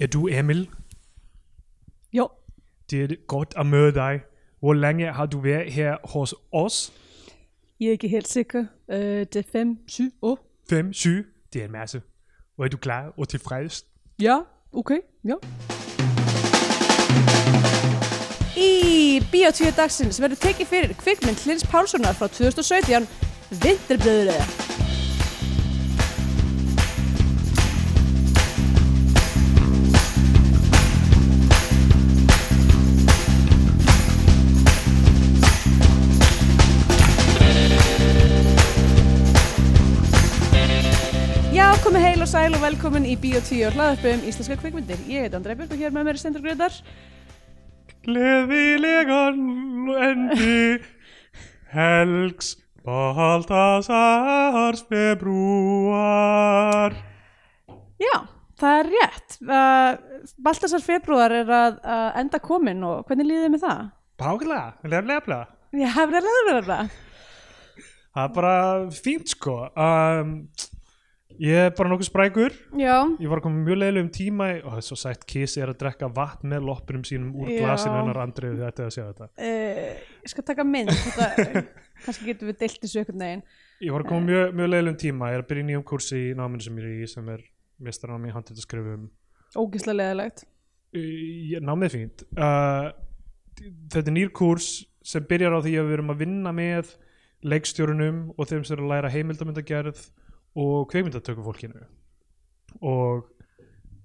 Er du Emil? Jo, Det er godt at møde dig. Hvor længe har du været her hos os? jeg er ikke helt sikker. Øh, det er 5, 7 år. 5, 7. Det er en masse. Og er du klar og tilfreds? Ja, okay, ja. Í Bíotvíu dagsins verður tekið fyrir kvikmynd Hlins Pálssonar frá 2017 Vinterblöðulega sæl og velkomin í Bíotvíu og hlaðarpum íslenska kvikmyndir. Ég heit Andrei Björg og hér með mér er Stendur Gröðar. Gleðilegan endi Helgs Baltasars februar Já, það er rétt. Uh, Baltasar februar er að, að enda komin og hvernig líðið þið með það? Bákla, leflefla Já, það. Það er bara fínt sko um, Ég er bara nokkuð sprækur Já, Ég var að koma mjög leiðilegum tíma í, og það er svo sætt Kiss er að drekka vatn með loppunum sínum úr Já. glasinu hennar andrið þetta að sjá þetta uh, ég skal taka mynd. Þetta, kannski getum við deilt þessu einhvern veginn. Ég var að koma mjög, mjög leiðilegum tíma Ég er að byrja í nýjum kursi í náminu sem ég er í sem er mistaranám í handritaskrifum Ógislega leðilegt. Ég námið fínt uh, Þetta er nýr kurs sem byrjar á því að við erum að vinna með leikstjórunum og þeim sem er að læra heimildamindagerð og kveikmyndatökufólkinu og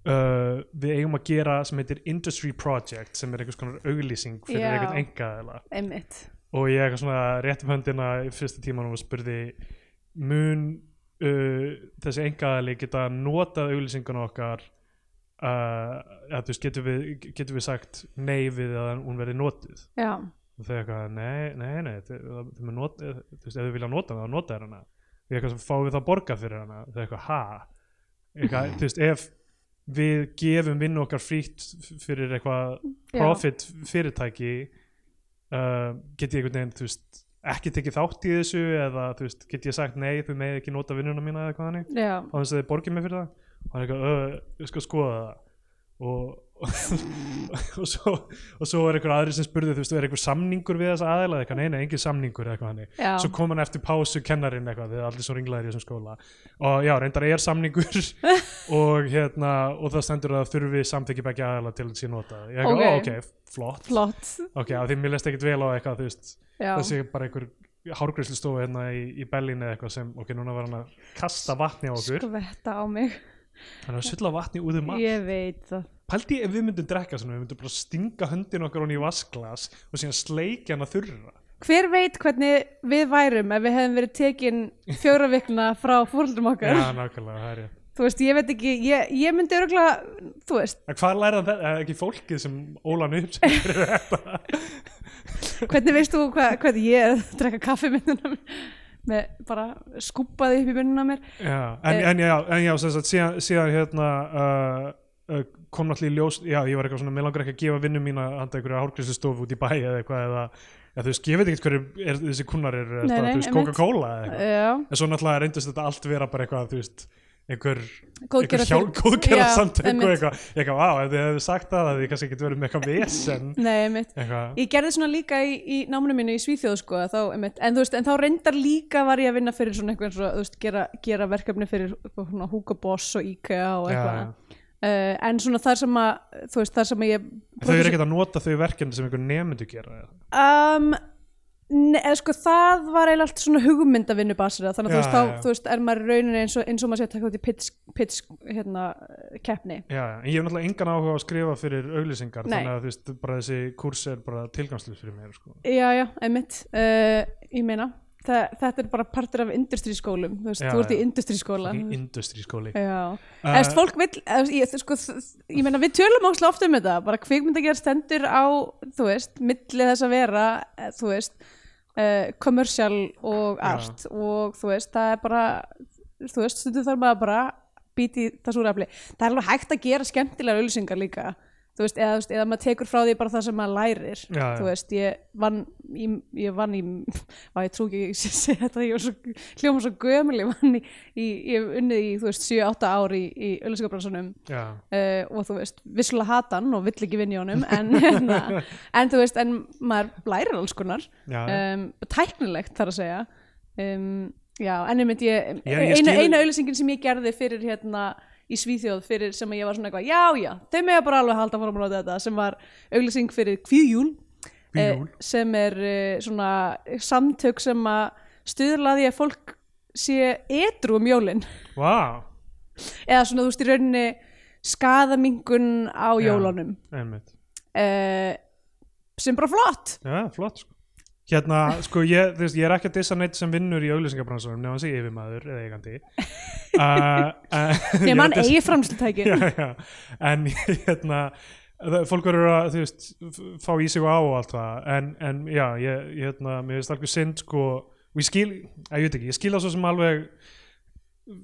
uh, við eigum að gera sem heitir Industry Project sem er einhvers konar auglýsing fyrir Já. einhvern engaðela Einmitt. og ég eitthvað svona rétt um höndina í fyrsta tímanum og spurði mun uh, þessi engaðali geta notað auglýsingun okkar uh, að þú veist getur við, getur við sagt nei við að hún verði notuð? Já, og þau eitthvað, nei, nei, nei þau, þau, þau þau vilja nota hana þá nota þér hana eitthvað, fáum við þá borga fyrir hana þau eitthvað, ha? Eitthvað, þú veist, ef við gefum vinnu okkar frítt fyrir eitthvað profit fyrirtæki uh, get ég einhvern veginn, þú veist ekki tekið þátt í þessu eða þú veist, get ég sagt nei, þau með ekki nota vinnuna mína eða eitthvað hannig já. á þess að þið borgið mig fyrir það. Og hann er eitthvað, uh, ég skal skoða það. Og og svo, og svo er einhver aðri sem spurði þú veist, er einhver samningur við þessa aðeila eitthvað, nei, nei, engin samningur eitthvað hannig svo kom hann eftir pásu kennarinn eitthvað, þið er allir svo ringlaðir í þessum skóla og já, reyndar er samningur og hérna, og það stendur að þurfi samþykki begge aðeila til sé nota ég eitthvað, Ok. ó, ok, flott Flott. ok, að því mér leist ekkit vel á eitthvað, þú veist Já. það sé bara einhver hárgræslu stofu hérna í, í Berlín eða eitthvað sem, ok, núna var hann að kasta vatni á okkur, Skvetta á mig. hann er að sulla vatni út um allt Ég veit það. Pældi ef við myndum drekka svona, við myndum bara stinga höndin okkar hún í vasklas og síðan sleikja hann að þurra. Hver veit hvernig við værum ef við hefðum verið tekin fjóra vikna frá fóröldum okkar? Já, nákvæmlega, það er ég. Þú veist, ég veit ekki, ég, ég myndi örgulega, þú veist, En hvað lærið þetta? Er ekki fólkið sem ólan upp sem fyrir þetta? hvernig veist þú hvað, hvernig ég er að drekka kaffi minnuna með bara skúpaði upp í minnuna mér? Já, en, Eh. en já, en já, sem sagt, síðan, síðan hérna uh, uh, kom náttúrulega í ljós, já, ég var eitthvað svona, mér langar ekki að gefa vinnu mína handa einhverju hárgræslu stofu út í bæ eða eitthvað eða, eða þú veist, ég veit ekkert hverju er, þessi kunnar er, Nei, það, nei, þú veist. Coca-Cola eða eitthvað. En svo náttúrulega reyndist þetta allt vera bara eitthvað, þú veist, einhver einhver hjálp, góðgerða Já, samtök og einmitt. eitthvað, eitthvað, á, ef þið hefðu sagt það að þið kannski ekki verið með eitthvað vesen Nei, einmitt. Ég gerði svona líka í, í náminu mínu í Svíþjóð sko, þá, einmitt, en þú veist, en þá reyndar líka var ég að vinna fyrir svona eitthvað, eins og, þú veist, gera, gera verkefni fyrir svona, Hugo Boss og IKEA og eitthvað. já. Uh, en svona þar sem að, þú veist, þar sem að ég... þau eru ekkert að nota þau verkefni sem einhver nemyndu gera? Um, eða sko það var eiginlega allt svona hugmyndavinnu basira þannig að þú Já, veist, þá, já, já. þú veist, er maður rauninni eins og, eins og maður sé að taka út í pitch, pitch hérna, keppni Já, já, en ég hef náttúrulega engan áhuga að skrifa fyrir auglýsingar, Nei. þannig að þú veist, bara þessi kurs er bara tilgangslust fyrir mér, sko. Já, já, einmitt uh, Ég meina, Þa, þetta er bara partur af industrískólum Þú veist, Já, þú ert í já. industrískóla Fucking industry skóli. Já, Uh, eða fólk vill eða, ég, sko, ég meina við tölum óslega oft um þetta bara kvikmyndagerð stendur á þú veist, milli þess að vera eh, þú veist, uh, commercial og Já. art og þú veist, það er bara þú veist, stundum þarf maður bara býti það súra afli það er alveg hægt að gera skemmtilegar auðlýsingar líka þú veist, eða, eða maður tekur frá því bara það sem maður lærir. Já, þú veist, ég vann í, ég vann í, að ég trú ekki ég sé þetta, ég var svo, hljóma svo gömul ég vann í, í ég unnið í, þú veist, 7-8 ár í, í auðlýsingabransunum já, uh, og þú veist, vissulega hata hann og vill ekki vinna í honum en, hérna, en þú veist, en maður lærir alls konar. Um, tæknilegt þar að segja. Um, já, en einmitt ég, ég eina, eina auðlýsingin sem ég gerði fyrir hérna í Svíþjóð fyrir sem ég var svona eitthvað, já, já, þau mega bara alveg halda fórum nota þetta, sem var auðlýsing fyrir kvíðjúl Kvíðjól. sem er uh, svona samtök sem að stuðla að fólk sé edru um jólin. Vá, eða svona þú veist í rauninni skaðamingun á jólunum. uh, sem bara flott. Já, flott sko. Hérna, sko, ég, þú veist, ég er ekki að dissa neitt sem vinnur í auglýsingabransunum nefnum að segja yfirmaður eða eigandi. Uh, ég að eigi framslutæki já, já. en hérna fólk verður að, þú veist fá í sig og á og allt það. En, en já, ég, ég hérna, mér finnst alveg synd sko, og ég skil, að ég veit ekki ég skil það svo sem alveg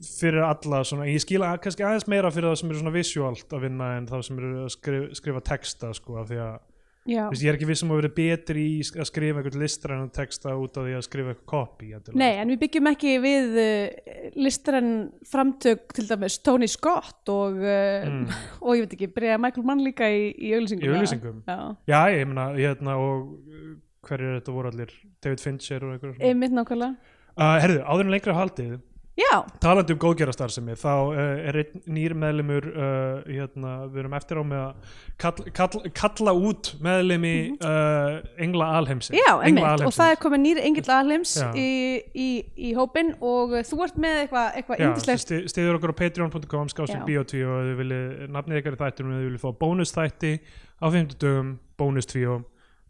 fyrir alla svona, ég skil að, kannski aðeins meira fyrir það sem eru svona visuált að vinna en það sem eru að skrifa, skrifa texta sko, af því að veist, ég er ekki vissum að vera betri í að skrifa einhvern listrænan texta út af því að skrifa eitthvað copy. Nei, en við byggjum ekki við uh, listræn framtök til dæmis Tony Scott og, uh, Mm. og ég veit ekki, bregða Michael Mann líka í, í auðlýsingum. Í auglýsingum? Já, Já, ég meina, hérna og uh, hverjir er þetta voru allir David Fincher og svona. einmitt nákvæmlega. Uh, herðu, áður en lengra haldið talandi um góðgerastarfsemi þá uh, er einn nýr meðlimur uh, hérna, við erum eftir á með að kall, kall, kalla út meðlimi uh, Engla Alheimsins Mhm. já, Engla einmitt. Og það er komið nýr Engill Alheims í, í, í hópinn og þú ert með eitthvað eitthva Já, yndislegt. sti, stiður okkur á patreon.com skástur Já. biotvíó og þið viljið nafnið ykkar í þættunum og þið viljið fá bónustætti á 50 dögum, bónustvíó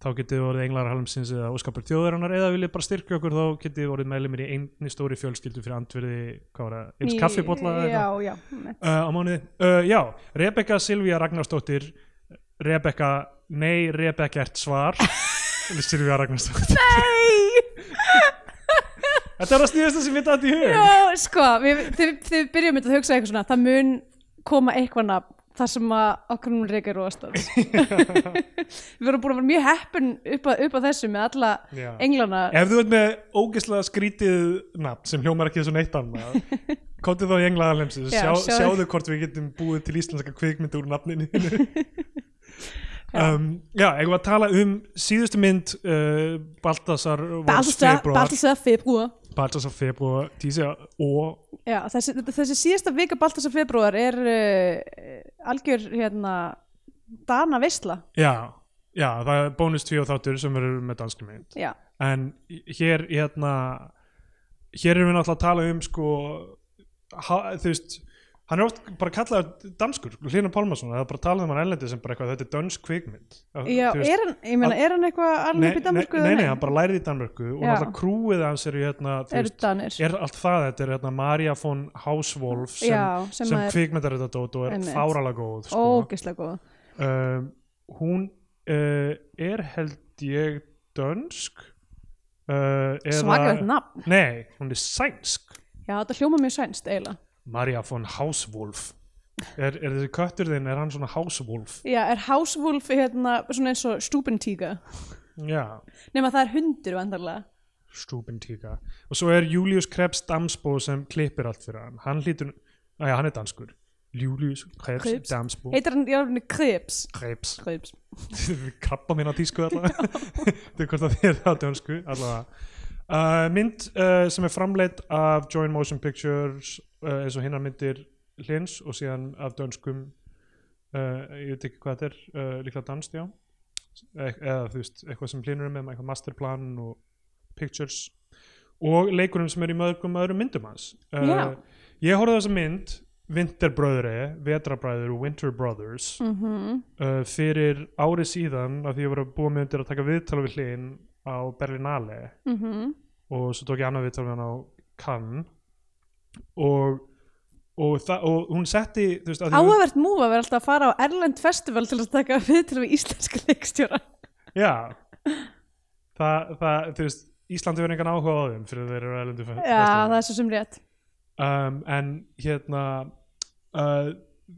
þá getið þið orðið englar halmsins eða óskapur þjóðarinnar eða viljið bara styrkja okkur þá getið þið orðið meðlumir í einni stóri fjölskyldu fyrir andverði, hvað var það, eins eða Já, eitthvað? já. uh, á mánuði. Uh, Já, Rebecca Silvía Ragnarsdóttir. Rebecca, nei, Rebeccert svar. Silvía Ragnarsdóttir. Nei! Þetta er að stíðast það sem við dætti í hug. Já, sko, við, þið, þið byrjum þetta að hugsa eitthvað svona, það mun koma eitthvað nafn þar sem að okkur núna reyka róastans við vorum búin að vera mjög heppin upp, að, upp að þessu með alla Já. englana. Ef þú ert með ógeðslega skrítið nafn sem hljómar ekki þessu neitt annað komdu þá í engla alheimsins Já, sjá, sjáðu. sjáðu hvort við getum búið til íslenska kvikmynd úr nafninu. Um, Já, eigum við að tala um síðustu mynd uh, Baltasar Baltasar februar Baltasar februar Baltasar februar tísi og Já, þessi, þessi síðasta vika Baltasar februar er uh, algjör hérna Dana Veisla. Já, já, það er bónus 2 þáttur sem verður með danskri mynd. Já, en hér hérna hér erum við náttúrulega að tala um sko ha, þú veist hann er oft bara kallaður danskur Hlynur Pálmarsson, það er bara að tala um hann erlendi sem bara eitthvað, þetta er dönsk kvikmynd. Já veist, er hann, ég meina, er hann eitthvað alveg nei, upp í nei, Danmarku nei, nei, hann bara lærið í Danmörku og náttúrulega krúið hans eru hérna, Eru veist, er allt það þetta er hérna Marja von Hauswolf sem, Já, sem, sem er kvikmyndar þetta dót og er Einmitt. fáralega góð sko. ógislega góð. Um, hún uh, er held ég dönsk uh, eða- Svakalegt nafn. Nei, hún er sænsk. Já, þetta hljóma mjög sænst eiginlega Marja von Hauswolf. Er, er þessi köttur þinn, er hann svona Hauswolf? Já, er Housewolf hérna svona eins og Stúbentíka Já, nema það er hundur vandarlega Stúbentíka og svo er Julius Krebs Damsbo sem klippir allt fyrir hann. Hann hlýtur, næja hann er danskur. Julius Krebs, Krebs. Damsbo. Heitir hann í alveg Krebs. Krebs, Krebs. Krabba mín á tísku allavega þetta er hvort að þið er það á dönsku allavega uh, mynd uh, sem er framleitt af Joint Motion Pictures uh, eins og hinnar myndir hlins og síðan af dönskum uh, ég veit ekki hvað þetta er uh, líklega danst já. E eða þú veist, eitthvað sem hlinur með eitthvað masterplan og pictures. Og leikurinn sem er í mörgum öðrum myndum hans. Já. ég horfði á þessa mynd Vinterbröðri, Vetrabræður og Winter Brothers mm uh, fyrir ári síðan af því ég var að búa mig undir að taka viðtal við hlinn á Berlinale. -hmm. og svo tók ég annað viðtal við hann á Cannes og og, og hún setti Áhugavert múf að vera alltaf að fara á Erlend Festival til að taka við til við íslenska leikstjóra já það, það, þú veist Íslandi verður engan áhuga á þeim fyrir þeir eru erlendu fe- Já, festival. það er svo sem rétt um, en hérna uh,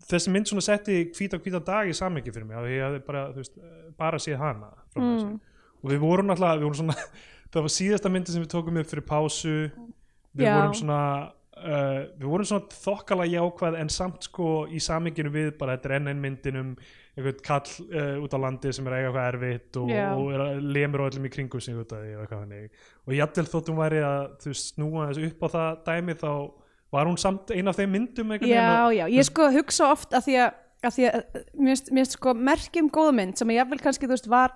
þessi mynd svona setti hvíta hvíta dag í samhengi fyrir mig því ég hafði bara, veist, bara séð hana Mm. þessu og við vorum alltaf, við vorum svona það var síðasta myndi sem við tókum upp fyrir pásu við Já. vorum svona uh, við vorum svona þokkala jákvæð en samt sko í samhenginu við bara þetta er enn einn myndin um einhvern kall uh, út á landi sem er eiga eitthvað erfitt og, Já. og að lemur á öllum í kringum sig út af því og eitthvað þannig og jafnvel þóttum væri að þú snúa þessu upp á það dæmi þá var hún samt ein af þeim myndum já, og- já, ég sko hugsa oft að því að, að, því að mér finnst- sko merkjum góða mynd sem að jafnvel kannski þú veist var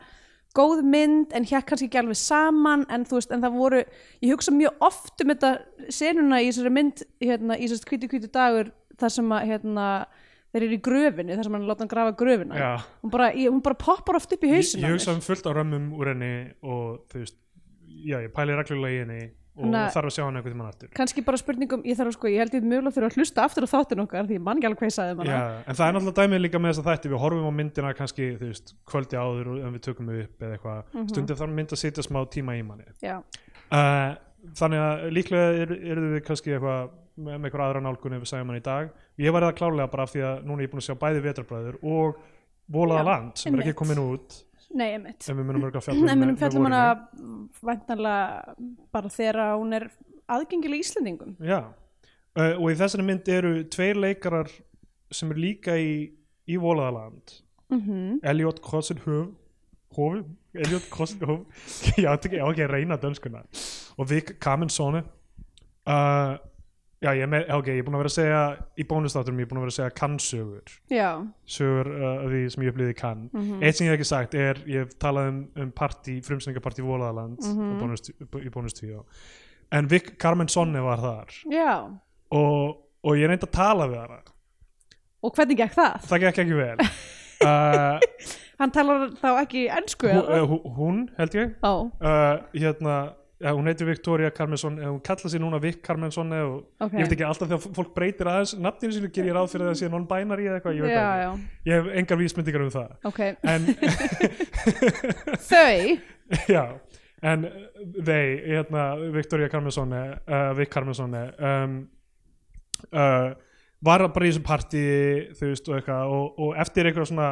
góð mynd en hér kannski ekki alveg saman en þú veist en það voru ég hugsa mjög oft um þetta senuna í þessari mynd hérna, í þessari hvíti hvíti dagur þar sem að hérna, þeir eru í gröfinni þar sem hann láta hann grafa gröfina. Já. hún, bara, ég, hún bara poppar oft upp í ég, hausinu ég hugsa um fullt á römmum úr henni og þú veist, já, ég pæli reglulega í henni og þarf að sjá hann einhvern tímann aftur. kannski bara spurningum, ég þarf að sko, ég held ég mögulega þurfa að hlusta aftur á þáttin okkar því ég man ekki alveg hvað ég sagði um hana. Já, en það er náttúrulega dæmið líka með þess að þætti. Við horfum á myndina kannski, þú veist, kvöldi áður en við tökum við upp eða eitthvað. Mhm. stundum þarf mynd að sitja smá tíma í manni. Uh, þannig að líklega er, eru við kannski eitthvað með, eitthvað aðra nálgun ef við segjum hann í dag. Ég var það klálega bara af því að núna er ég búin að sjá bæði vetrarbræður og Volaða land sem er ekki komin út nei, emitt en við munum örgulega fjalla um Nei, munum með- með fjallum hana væntanlega bara þegar hún er aðgengileg Íslendingum. Já, uh, og í þessari mynd eru tveir leikarar sem eru líka í, í Volaðaland mm Elliot Crossenhove Hofi, Elliot já, þetta er ekki að reyna dönskuna. Og Vic Kamensone. Uh, já, ég með, ok, ég er búin að vera að segja í bónustátturum, ég er búin að vera að segja kannsögur Já, sögur uh, af því sem ég upplýði kann Mhm. eitt sem ég hef ekki sagt er, ég hef talað um, um Volaðaland Mhm. mm -hmm. í bónustvíu en Vic Kamensone var þar já og, og ég reyndi að tala við hana Og hvernig gekk það? það gekk ekki vel uh, Hann talar þá ekki ennsku hún, eða? uh, hún held ég uh, hérna ja, hún heitir Victoria Carmenson eh, hún kalla sig núna Vic Carmenson og ok. ég veit ekki alltaf þegar fólk breytir aðeins nafninu sínu ger ég ráð fyrir að það sé non-binary eða eitthvað, ég veit Já, já, ég hef engar vísmyndingar um það. Ok. En Þau, já en uh, þeir, hérna Victoria Carmenson uh, Vic Carmenson um, uh, var bara í þessum partí þú veist og eitthvað og, og eftir eitthvað svona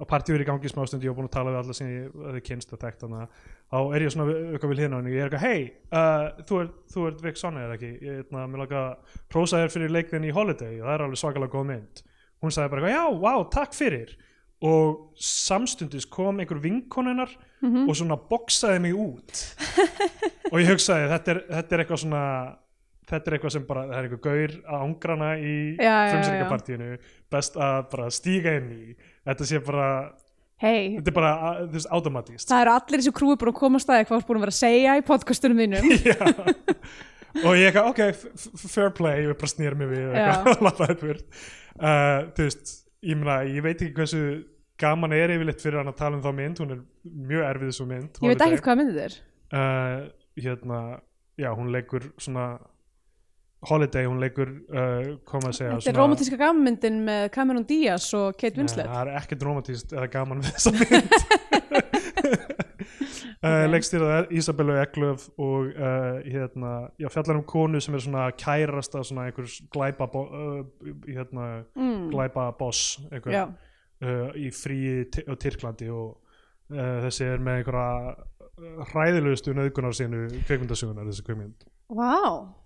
að partí verið í gangi í smá stund ég var búin að tala við alla sem ég kynst og þekkt hana þá er ég svona eitthvað við hérna og ég er eitthvað hei, uh, þú ert, ert Vic Sonne eða ekki, ég er mér laka að prósa þér fyrir leikðin í Holiday og það er alveg svakalega góð mynd. Hún sagði bara já, wow, takk fyrir. Og samstundis kom einhver vinkonunnar og svona boksaði mig út. Og ég hugsaði þetta er, þetta er eitthvað svona þetta er eitthvað sem bara, það er eitthvað gaur að ángrana í frumsýningapartíinu best að bara stíga inn í. Þetta sé bara, hei þetta er bara að- þú veist, automatíst Það eru allir þessu krúi búin að koma að staði hvað þú ert búin að vera að segja í podcastunum þínum. Já. og ég eitthvað, ok, f- f- fair play ég bara snýr mig við eitthvað, og lappaði burt. Uh, þú veist, ég meina ég veit ekki hversu gaman er yfirleitt fyrir hann að tala um þá mynd, hún er mjög erfið svo mynd Ég veit ekkert hvað myndið er. Uh, hérna, já, hún leikur svona Holiday, hún leikur uh, koma að segja Þetta er romantíska gammyndin með Cameron Diaz og Kate Nei, Winslet. það er ekkert romantíst eða gaman við þessa mynd. Uh, leikstýrað Isabellu Eglöf og uh, hérna, já, fjallar um konu sem er svona kærasta svona einhvers glæpa uh, hérna, mm. glæpa boss einhver, uh, í fríi á Tyrklandi og uh, þessi er með einhverja hræðilegustu nöðgunar sínu kveikmyndasugunar þessi kveikmynd vá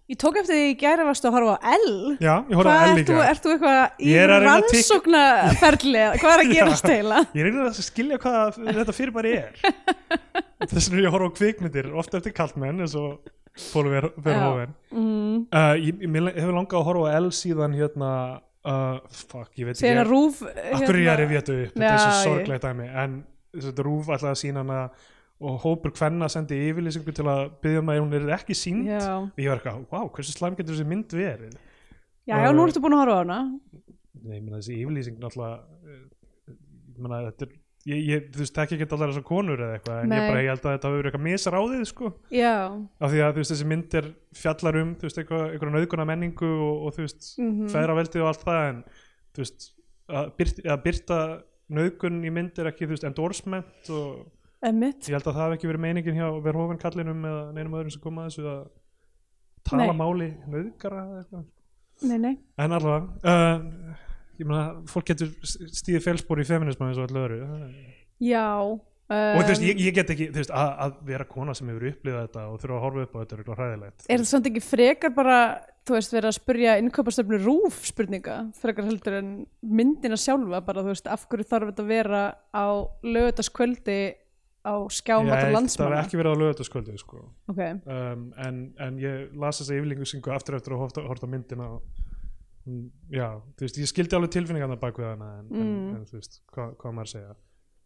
Ég tók eftir því í gæra varstu að horfa á L. Já, ég Hvað að ert líka þú, ert þú eitthvað í er rannsóknarferli? hvað er að gerast heila? Ég reynir að skilja hvað þetta fyrirbæri er. Þess vegna ég horfa á kvikmyndir ofta eftir kallmenn eins og Pólu Verhoeven Mm. uh, Ég, ég hefur langað að horfa á L síðan hérna uh, Fuck, ég veit ekki Akkur ég er að þetta upp, þetta er svo sorglegt dæmi. En þetta rúf alltaf að sína hana og hópur kvenna sendi yfirlýsingu til að byggja um að hún er ekki sínd Já, og ég var eitthvað, wow, hversu slæm getur þessi mynd verið? Já, já, nú ertu búin að horfa á hana. Nei, ég meina þessi yfirlýsing náttúrulega eh, ég meina þetta er ég, ég, þú veist, þekki ekki allar þessar konur eða eitthvað en Nei. ég bara, ég held að þetta hafi verið eitthvað misráðið sko, Já, af því að þú veist, þessi mynd er fjallar um, þú veist, eitthvað, eitthvað nöðguna menningu og, og þú veist, mm Mhm. feðraveldið og allt það en þú veist, að byrta, að byrta nöðgun í mynd er ekki, þú veist, endorsement og emmitt ég held að það hafi ekki verið meiningin hjá Verhoeven kallinum eða neinum öðrum sem koma að þessu að tala Nei. máli nöðgara eða eitthvað. Nei, nei. En allavega, uh, ég meina, fólk getur stíðið félspor í feminismu eins og allir öðru. Já og þú veist, um, ég, ég get ekki veist, að, að vera kona sem hefur upplifað þetta og þurfa að horfa upp á þetta er eitthvað hræðilegt. Er það samt ekki frekar bara þú veist, vera að spurja innkaupastöfnu rúf spurninga, frekar heldur en myndina sjálfa, bara þú veist, af hverju þarf þetta að vera á lögutaskvöldi á skjámatur það hefur landsmanna ekki verið á lögataskvöldu sko. ok, um, en, en ég las þessa yfirlingusingu aftur eftir að horta, myndina og já, þú veist, ég skildi alveg tilfinningarna bak við hana en, en, Mm. en þú veist, hvað, hvað maður segja?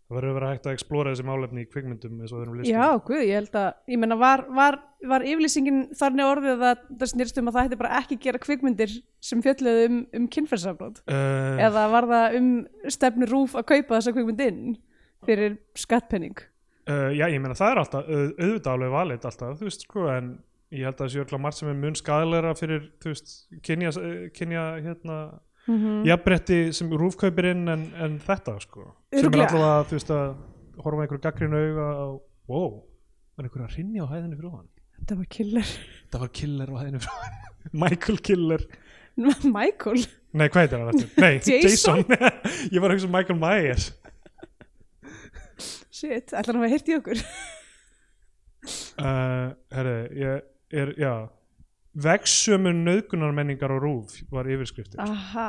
Það verður að vera hægt að explora þessi málefni í kvikmyndum eins og þeirrum listum. Já, guð, ég held að ég menna, var, var, var yfirlýsingin þannig orðið að það snýrst um að það hætti bara ekki gera kvikmyndir sem fjölluðu um, um kynferðsaflót uh, eða var það um stefnu rúf að kaupa þessa kvikmynd inn fyrir skattpenning uh, já, ég meina það er alltaf au- auðvitað alveg valið alltaf, þú veist, sko en ég held að það sé örugglega margt sem er mun skadalegra fyrir, þú veist, kynja, kynja hérna, mm -hmm. jafnbretti sem rúfkaupir inn en, en þetta, sko sem er Örugglega. allavega, þú veist, að horfa einhverju gaggrinu auga á, wow, það er einhverju að rinja á hæðinu fyrir hann þetta var killer það var killer á hæðinu fyrir hann Michael Killer Michael Nei, hvað heitir hann aftur? Nei, Jason. Ég var að hugsa um Michael Myers shit, ætlar hann að hafa heyrt í okkur? Uh, Herri, ég er, já. Vegsömu nöðgunarmenningar á rúf var yfirskriftir aha,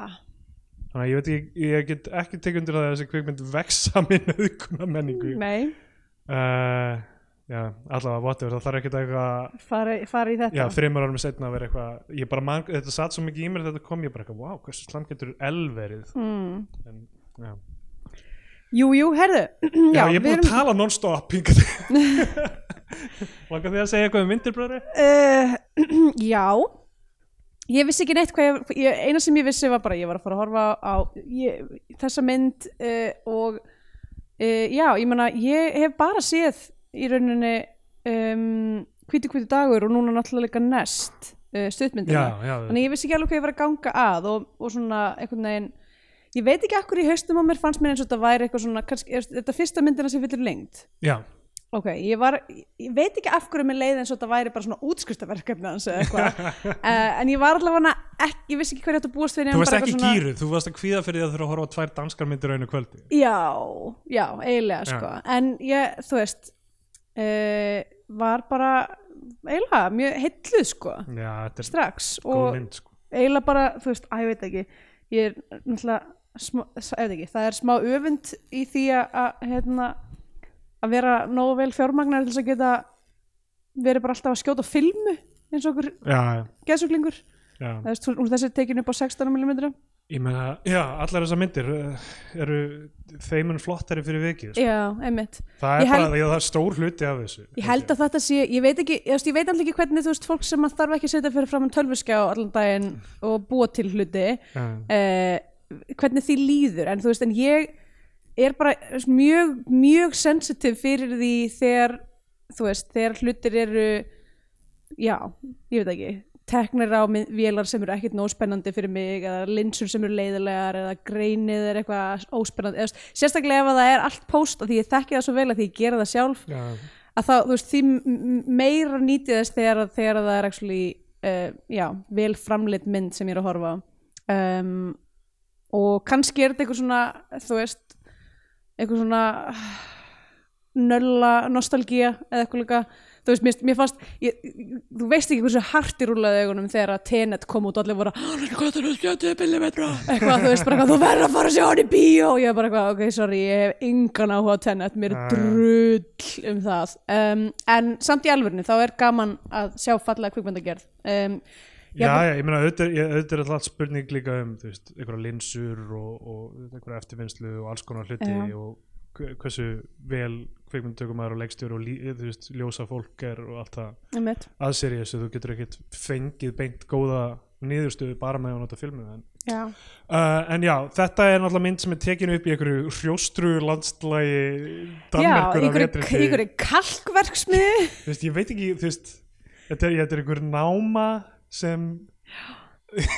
Þannig að ég veit ekki, ég get ekki tekið undir það að þessi kvikmynd vegsami nöðgunarmenningu nei. Uh, Já, allavega, whatever, það þarf ekki eitthvað fara, fara í þetta. Já, þreymur árum setna að vera eitthvað Ég bara man, þetta satt svo mikið í mér þetta kom ég bara eitthvað, wow, hversu slam getur L verið? Mm. en, já. Jú, jú, herðu Já, ég er búin erum- að tala non-stop. Langar því að segja eitthvað um myndirbröðri? Uh, já ég vissi ekki neitt hvað ég, ég eina sem ég vissi var bara ég var að fara að horfa á ég, þessa mynd uh, og uh, já, ég meina ég hef bara séð í rauninni um, hvíti hvíti dagur og núna náttúrulega stuttmyndina já. þannig ég vissi ekki alveg hvað ég var að ganga að og, og svona einhvern veginn ég veit ekki akkur í haustum á mér fannst mér eins og þetta væri eitthvað svona kannski, er þetta fyrsta myndina sem fyllir lengt Já, Ok, ég var, ég veit ekki af hverju mér leið eins og þetta væri bara svona útskriftaverkefni hans eða eitthvað, uh, en ég var allavega ekki, ég vissi ekki hverju þetta búast við þú varst ekki eitthvað gíruð, þú varst að kvíða fyrir því að þurfa að horfa á tvær danskar myndir á einu kvöldi. Já, já, eiginlega sko, en ég, þú veist, uh, var bara eiginlega mjög heilluð sko, Já, þetta er strax góð og mynd, sko. eiginlega bara, þú veist, að ég veit ekki, ég er náttúrulega, smá, ekki, það er smá öfund í því að, hérna, að vera nógu vel fjármagnar til þess að geta verið bara alltaf að skjóta filmu eins og okkur geðsuglingur þessi er tekin upp á 16 mm Ég meina, já, allar þessar myndir uh, eru þeimun flottari fyrir vikið. Sko. já, einmitt Það er bara, held- já, það er stór hluti af þessu. ég held að þetta sé, ég veit ekki ég, veit alltaf ekki hvernig þú veist, fólk sem þarf ekki að setja fyrir fram en tölvuskjá allan daginn og búa til hluti Já, uh, hvernig því líður en þú veist, en ég er bara mjög, mjög sensitive fyrir því þegar þú veist, þegar hlutir eru já, ég veit ekki teknir á vélar sem eru ekkert nóg spennandi fyrir mig eða linsur sem eru leiðilegar eða greinið er eitthvað óspennandi eða, sérstaklega ef að það er allt post og því ég þekki það svo vel að því ég gera það sjálf já, að þá, þú veist, því meira nýtið þess þegar, þegar það er actually, uh, já, vel framleitt mynd sem ég er að horfa um, og kannski er þetta eitthvað svona, þú veist eitthvað svona nölla nostalgía eða eitthvað líka. Þú veist, mér, mér fannst ég, þú veist ekki hversu hart í rúlaði augunum þegar Tenet kom út og allir voru eitthvað, þú veist, bara eitthvað, þú verður að fara að sjá hann í bíó. Og ég er bara eitthvað, ok, sorry, ég hef engan áhuga á Tenet, mér er drull um það. Um, en samt í alvörinu, þá er gaman að sjá fallega kvikmyndagerð. Um, já, Já, já, ég meina, auðvitað er- alltaf spurning líka um, þú veist, einhverja linsur og, og einhverja eftirvinnslu og alls konar hluti Já. og hve- hversu vel kvikmyndatökumæður og leikstjóri og þú veist, ljósa fólk er og allt það einmitt, að sér þessu, þú getur ekkert fengið beint góða niðurstöðu bara með að nota filmu en, já, uh, en já, þetta er náttúrulega mynd sem er tekin upp í einhverju hrjóstru landslægi já, Danmerkur einhverju vetri til einhverju kalkverksmiði þú veist, ég veit ekki, þú veist þetta er, þetta er einhver náma sem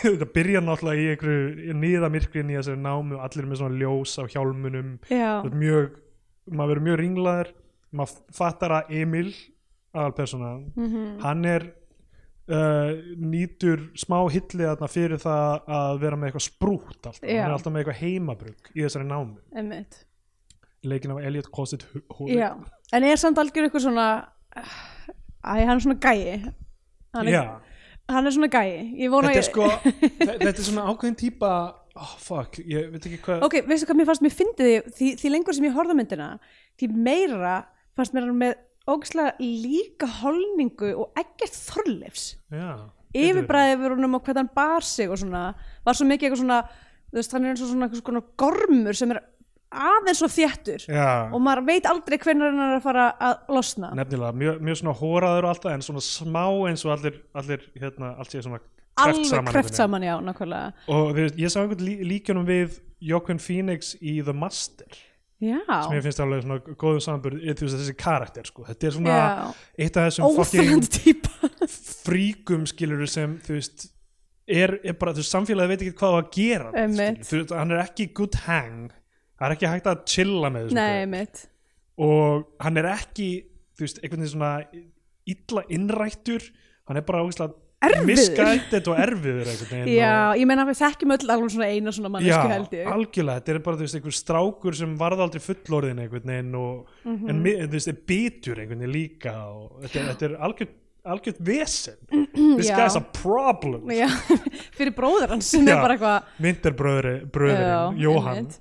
þetta byrjar náttúrulega í einhverju nýðamirkrin í þessari námu, allir með svona ljós á hjálmunum, er mjög maður verður mjög ringlaður. Maður fattar að Emil aðalpersona, mhm, hann er uh, nýtur smá hilli þarna fyrir það að vera með eitthvað sprútt alltaf, hann er alltaf með eitthvað heimabrugg í þessari námi, leikin af Elliot Cosset en er samt algjör eitthvað svona Æ, hann er svona gæi. Hann er, hann er svona gæi. Þetta er sko þe- þetta er svona ákveðin típa oh fuck, ég veit ekki hvað Ok, veistu hvað mér fannst mér fyndið því, því, því lengur sem ég horfði á myndina því meira fannst mér hann með ógæslega líka holningu og ekkert þorleifs. Já, yfirbræði yfir honum og hvernig hann bar sig og svona, var svo mikið eitthvað svona þú veist, hann er eins og svona, eitthvað svona gormur sem er aðeins þéttur. Já, og maður veit aldrei hvernig hann er að fara að losna. Nefnilega, mjög, mjög svona hóraður og alltaf en svona smá eins og allir, allir hérna, allt sé svona kreft alveg saman kreft einhvern veginn. saman, já, nákvæmlega. Og veist, ég sá einhvern lí, líkjunum við Joaquin Phoenix í The Master já, sem ég finnst alveg svona góðum samanburð þú veist þessi karakter sko, þetta er svona já. eitt af þessum fríkum skilur sem þú veist er, er bara, þú veist, samfélagi veit ekki hvað á að gera skilurðu. þú veist, hann er ekki good hang það er ekki hægt að chilla með þessu nei, og hann er ekki þú veist, einhvern veginn svona illa innrættur hann er bara ógeðslega misguided og erfiður já, og, ég meina við þekkjum öll alveg svona eina svona já, mannesku held ég algjörlega þetta er bara þú veist, einhver strákur sem varð aldrei fullorðin einhvern veginn og, Mhm. en mi- þú veist, er bitur einhvern veginn líka og þetta, þetta er algjört algjört vesen this Já. guy's a problem já, fyrir bróður hans Já. vinterbröðurinn, Já, Jóhann.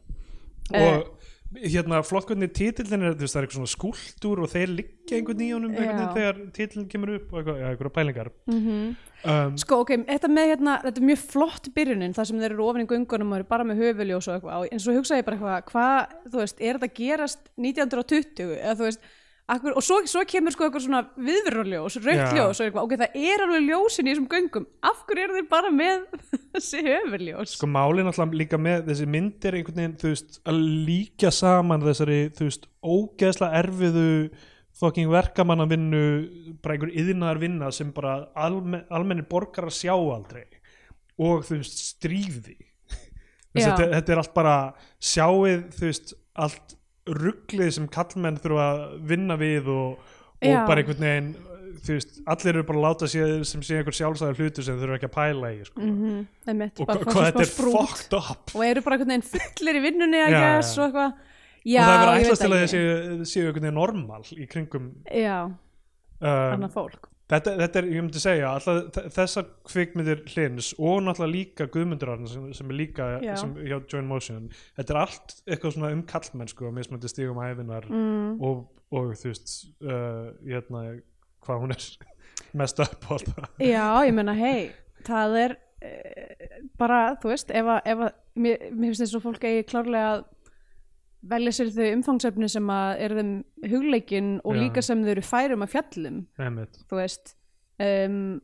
Og hérna flott hvernig titillin er, það er eitthvað svona skúltúr og þeir liggja einhvern veginn þegar titillin kemur upp og eitthvað, eitthvað pælingar. Mhm. um, Sko, ok, þetta með hérna, þetta er mjög flott byrjunin, það sem þeir eru ofin í göngunum og eru bara með höfuljós og eitthvað, en svo hugsaði ég bara eitthvað, hvað, þú veist, er þetta gerast 1920, eða þú veist, akkur, og svo, svo kemur sko eitthvað svona viðvörunljós, raukt Já. ljós og eitthvað, ok, það er alveg ljósin í þessum göngum, af hverju eru þeir bara með þessi höfuljós? sko málið náttúrulega líka með þessi myndir einhvern veginn, þú veist, að líka saman þessari, þú veist, ógeðslega erfiðu fucking verkamannavinnu bara einhver yðnaðar vinna sem bara almen, almennir borgarar sjá aldrei og þú veist, stríði þetta, þetta er allt bara sjáið, þú veist, allt rugglið sem kallmenn þurfa að vinna við og, og bara einhvern veginn þú veist, allir eru bara að láta sér sem sé einhver sjálfsæður hlutu sem þau þurfa ekki að pæla í sko. Mm -hmm. Einmitt, og hvað þetta er fucked up og eru bara einhvern veginn fullir í vinnunni Já, já. og eitthvað já, og það er verið að ætlast til að þessi séu einhvern veginn normal í kringum já, um, annað fólk þetta, þetta er, ég myndi segja alltaf þessar kvikmyndir hlins og náttúrulega líka Guðmundur sem, sem er líka sem, hjá Join Motion þetta er allt eitthvað svona um kallmennsku og mismöndi stígum æfinar mm. og, og þú veist uh, hérna, hvað hún er mest upp á alltaf Já, ég meina, hei, það er uh, bara, þú veist, ef að, ef að mér, mér finnst þess að fólk eigi klárlega að velja sér þau umfangsefni sem að er þeim hugleikin og Já. líka sem þau eru færum að fjallum, Einmitt. þú veist um,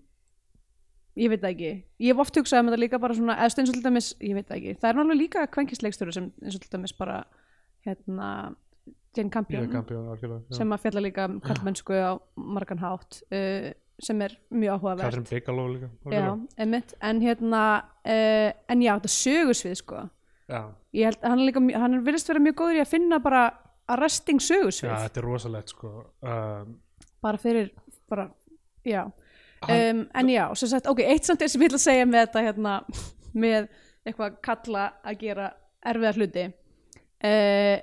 ég veit það ekki ég hef oft hugsað um þetta líka bara svona eða eins og til dæmis, ég veit það ekki, það er náttúrulega líka kvenkisleikstöru sem eins og til dæmis bara hérna, Jane Ég Campion er kampjón algjörlega já. sem að fjalla líka um kallmennsku á margan hátt uh, sem er mjög áhugavert Katrin Bigelow líka já, algjörlega. einmitt, en hérna uh, en já, þetta sögursvið sko já. ég held, hann er líka, mjög- hann er virðist vera mjög góður í að finna bara arresting sögursvið já, þetta er rosalegt sko. Um, bara fyrir, bara, já. Um, en já, sem sagt, ok, eitt samt er sem ég ætla að segja með þetta hérna, með eitthvað kalla að gera erfiða hluti. Uh,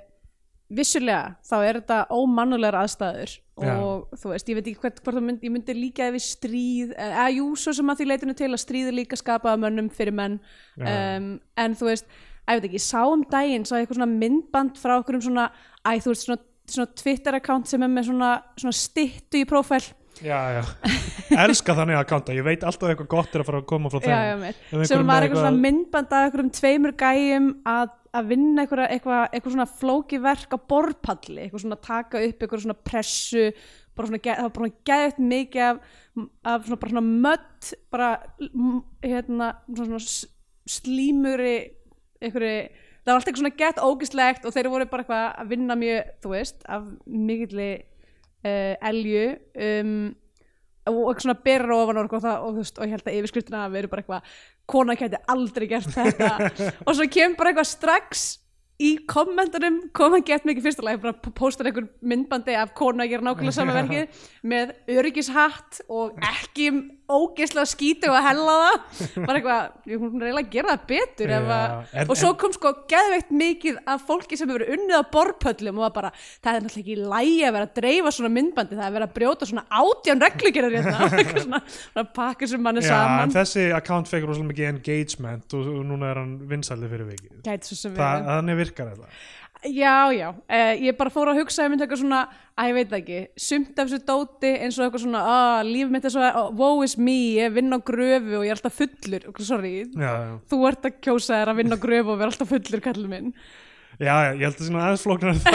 vissulega þá er þetta ómannulegar aðstæður Já. og þú veist, ég veit ekki hvort, hvort það myndi, ég myndi líka ef við stríð, eða jú, svo sem að því leitinu til að stríð er líka skapaða mönnum fyrir menn. Um, en þú veist, ég veit ekki, ég sá um daginn sá ég eitthvað svona myndband frá okkur um svona æ, þú veist, svona, svona Twitter account sem er með svona, svona styttu í prófæl. Já, já, elska þannig að kanta ég veit alltaf eitthvað gott er að fara að koma frá þeim. já, já, sem var eitthvað svona myndband af einhverjum tveimur gæjum að, að vinna eitthvað, eitthvað, eitthvað svona flóki verk á borpalli, eitthvað svona taka upp eitthvað svona pressu bara svona, það var bara geðið mikið af, af svona, bara svona mött bara hérna svona, slímuri einhverju, það var alltaf eitthvað svona gett ógislegt og þeir voru bara eitthvað að vinna mjög, þú veist, af mikilli uh, elju um, og eitthvað svona berur ofan og, það, og, þú veist, og ég held að yfirskriftina að veru bara eitthvað kona gæti aldrei gert þetta. Og svo kemur bara eitthvað strax í kommentunum koma gett mikið fyrsta lagi bara postar einhver myndbandi af kona að gera nákvæmlega sama verkið með öryggishatt og ekki ógeðslega skítu og hella það. Bara eitthvað, ég hún er eiginlega að gera það betur Já, að, en- og svo kom sko geðveikt mikið af fólki sem hefur unnið á borpöllum og var bara, það er náttúrulega ekki lægi að vera að dreifa svona myndbandi, það er verið að brjóta svona átján reglugerar hérna. Svona, pakka sem mann er en saman. þessi account fekk rosalega mikið engagement og, og núna er hann vinsaldi fyrir vikið. Verið. þannig virkar þetta Já, já, uh, ég bara fór að hugsa ég myndi eitthvað svona, að ég veit það ekki sumt af þessu dóti eins og eitthvað svona ah, líf mitt er svo, oh, woe is me ég vinn á gröfu og ég er alltaf fullur. Sorry, Já, já, þú ert að kjósa þér að vinna á gröfu og vera alltaf fullur kallið minn já, ég held að það sé nú aðeins flóknar en það.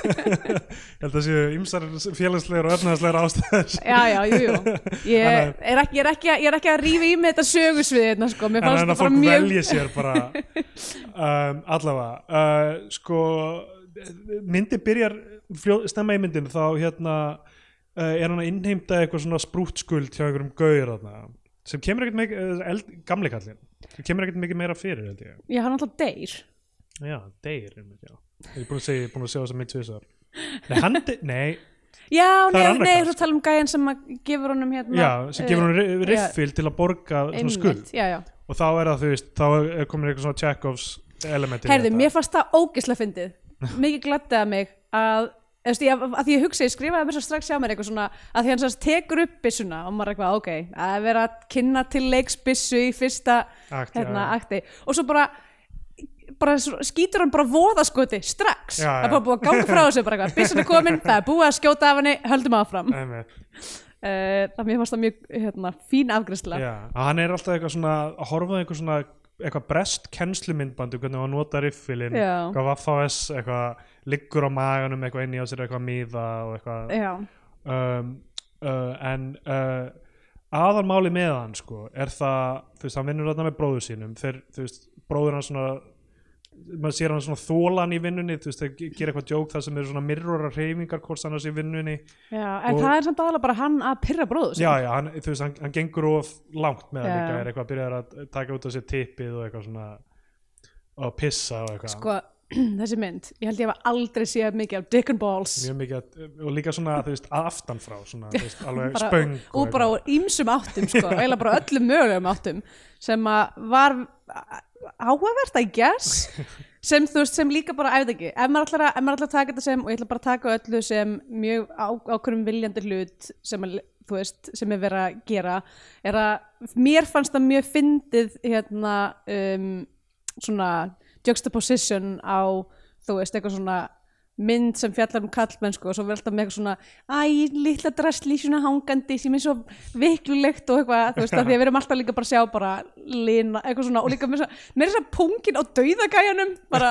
Ég held að það séu ymsar félagslegar og efnaðslegar ástæður. Já, já, jú, jú. Ég Þannig er ekki, er ekki, ég er ekki að rífa í mig þetta sögusvið hérna, sko, mér En en að fólk mjög velji sér bara um, allavega. Uh, sko myndi byrjar fljó, stemma í myndinu þá hérna uh, er hann að innheimta eitthvað svona sprútskuld hjá einhverjum gauður þarna sem kemur ekkert mikið, uh, kallinn. Sem kemur ekkert mikið meira fyrir held ég. Já, hann alltaf deyr Já, deyr einmitt, já. Ég er búin að segja, ég er búin að sjá þess að mynd tvisar Nei, hann, de- nei, Já, Það er nei, annað nei, þú tala um gæjan sem að gefur honum hérna já, sem gefur hann eh, riffil til að borga já, svona skuld. Já, já. Og þá er það, þú veist, þá er komin eitthvað svona Chekhovs elementi Herðu, mér fannst það ógislega fyndið. Mikið gladdaði mig að veist, ég, að því ég hugsa, ég skrifaði mér svo strax hjá mér eitthvað svona, að því hann sérst tekur upp byssuna og maður er eitthvað, ok, að vera að kynna til leiks byssu í fyrsta Akt, hérna, já. akti, og svo bara bara skýtur hann bara voðaskoti strax, Já, það já. er bara búið að ganga frá þessu bara eitthvað, byssun er komin, það er búið að skjóta af henni höldum áfram, uh, það mér fannst það mjög hérna, fín að hann er alltaf eitthvað svona að horfa eitthvað svona eitthvað brest kennslumyndbandu hvernig hann nota riffilinn eitthvað Vaffas, eitthvað liggur á maganum eitthvað inni á sér eitthvað miða og eitthvað. Um, uh, en uh, aðalmáli með hann sko er það, þú veist, hann vinnur þarna með bróður sínum þeir, þú veist, bróður hann svona maður sér hann svona þólan í vinnunni þú veist, þeir ge- gera eitthvað djók það sem eru svona mirrora reyfingar hvort annars í vinnunni. Já, en Og- það er samt aðalega bara hann að pyrra bróðu já, já, hann, þú veist, hann, hann gengur of langt með það líka, er eitthvað að byrja að taka út á sér tippið og eitthvað svona og pissa og eitthvað. Sko, þessi mynd, ég held ég hef aldrei séð mikið af Dick and Balls. Mjög mikið, að- og líka svona, þú veist, aftan frá svona, þú veist, alveg spöng og og bara úr ýmsum áttum sko, eiginlega bara öllum mögulegum áttum sem að var áhugavert I guess. Sem veist, sem líka bara, ég veit ekki. Ef maður ætlar að, að taka þetta sem og ég ætla bara að taka öllu sem mjög ákveðum viljandi hlut sem veist, sem er verið að gera er að mér fannst það mjög fyndið hérna um, svona juxtaposition á þú veist, eitthvað svona mynd sem fjallar um kallmennsku og svo verður alltaf með eitthvað svona æ, litla drastlísuna hangandi sem er svo viklulegt og eitthvað þú veist að því að við erum alltaf líka bara að sjá bara lina, eitthvað svona og líka með þess að pungin á dauðagæjanum bara,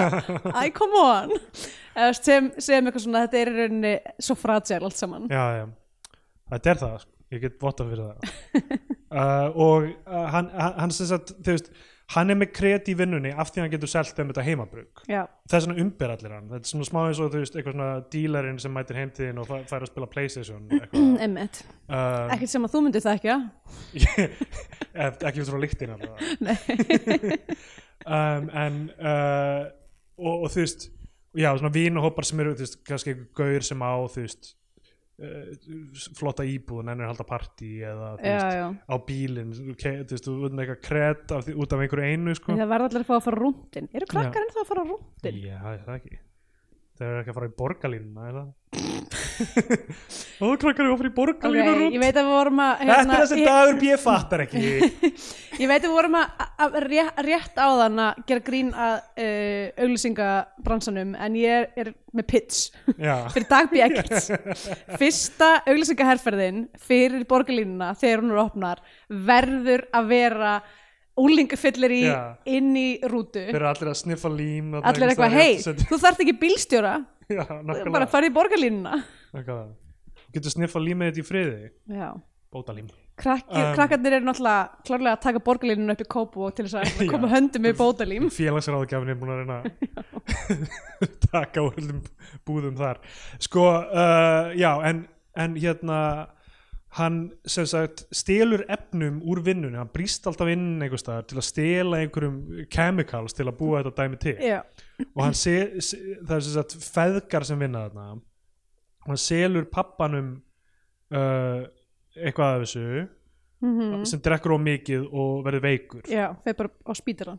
æ, come on. Sem, sem eitthvað svona þetta er í rauninni svo fragile allt saman. Já, já, þetta er það sko. ég get votta fyrir það. Uh, og uh, hann, hann, hann sem sagt, þú veist hann er með kret í vinnunni af því hann getur selt þeim þetta heimabrug já, þess vegna umber allir hann. Þetta er svona smá eins og þú veist eitthvað svona dílarinn sem mætir heimtíðin og fæ- fær að spila Playstation emmitt uh, ekkert sem að þú myndir það ekki ekki út frá allavega. Um, en uh, og, og þú veist já, svona vínuhópar sem eru þú veist, kannski gaur sem á þú veist flotta íbúðun en er halda partí eða já, veist, já, á bílinn okay, þú veist, þú með eitthvað því, út af einhverju einu sko. það verður allir að fá að fara rúndin eru krakkar ennþá að fara rúndin já, það ekki þeir eru ekki að fara í borgarlínuna það? Og krakkar eru að fara í ok, borgarlínu ég okay, veit að við vorum að þetta er þessi ég- dagur ég fattar ekki. Ég veit að við vorum að, að rétt, rétt á þann að gera grín að uh, auglýsingabransanum en ég er, er með pitch. Já, fyrir Dagby Eggerts Fyrsta auglýsingaherferðin fyrir borgarlínuna þegar hún er opnar verður að vera úlingafyllir í Já. inn í rútu. Þeir eru allir að sniffa lím þarna Allir eitthvað, hei, þú þarft ekki bílstjóra. Já, bara nákvæmlega farið í borgarlínuna. Nákvæmlega. Þú getur sniffa límið þetta í friði. Já. Bótalím. Krakki, Um, Krakkarnir eru náttúrulega klárlega að taka borgarlínuna upp í kópu og til þess að Já. koma höndum með bótalím. Félagsráðgjafin er búin að reyna að taka úr öllum búðum þar. Sko, uh, já, en, en hérna hann sem sagt stelur efnum úr vinnunni, hann brýst alltaf inn einhvers staðar til að stela einhverjum chemicals til að búa þetta dæmi til. Já, og hann se, se, það er sem sagt feðgar sem vinna þarna. Og hann selur pappanum uh, eitthvað af þessu mm sem drekkur of mikið og verður veikur. Já, á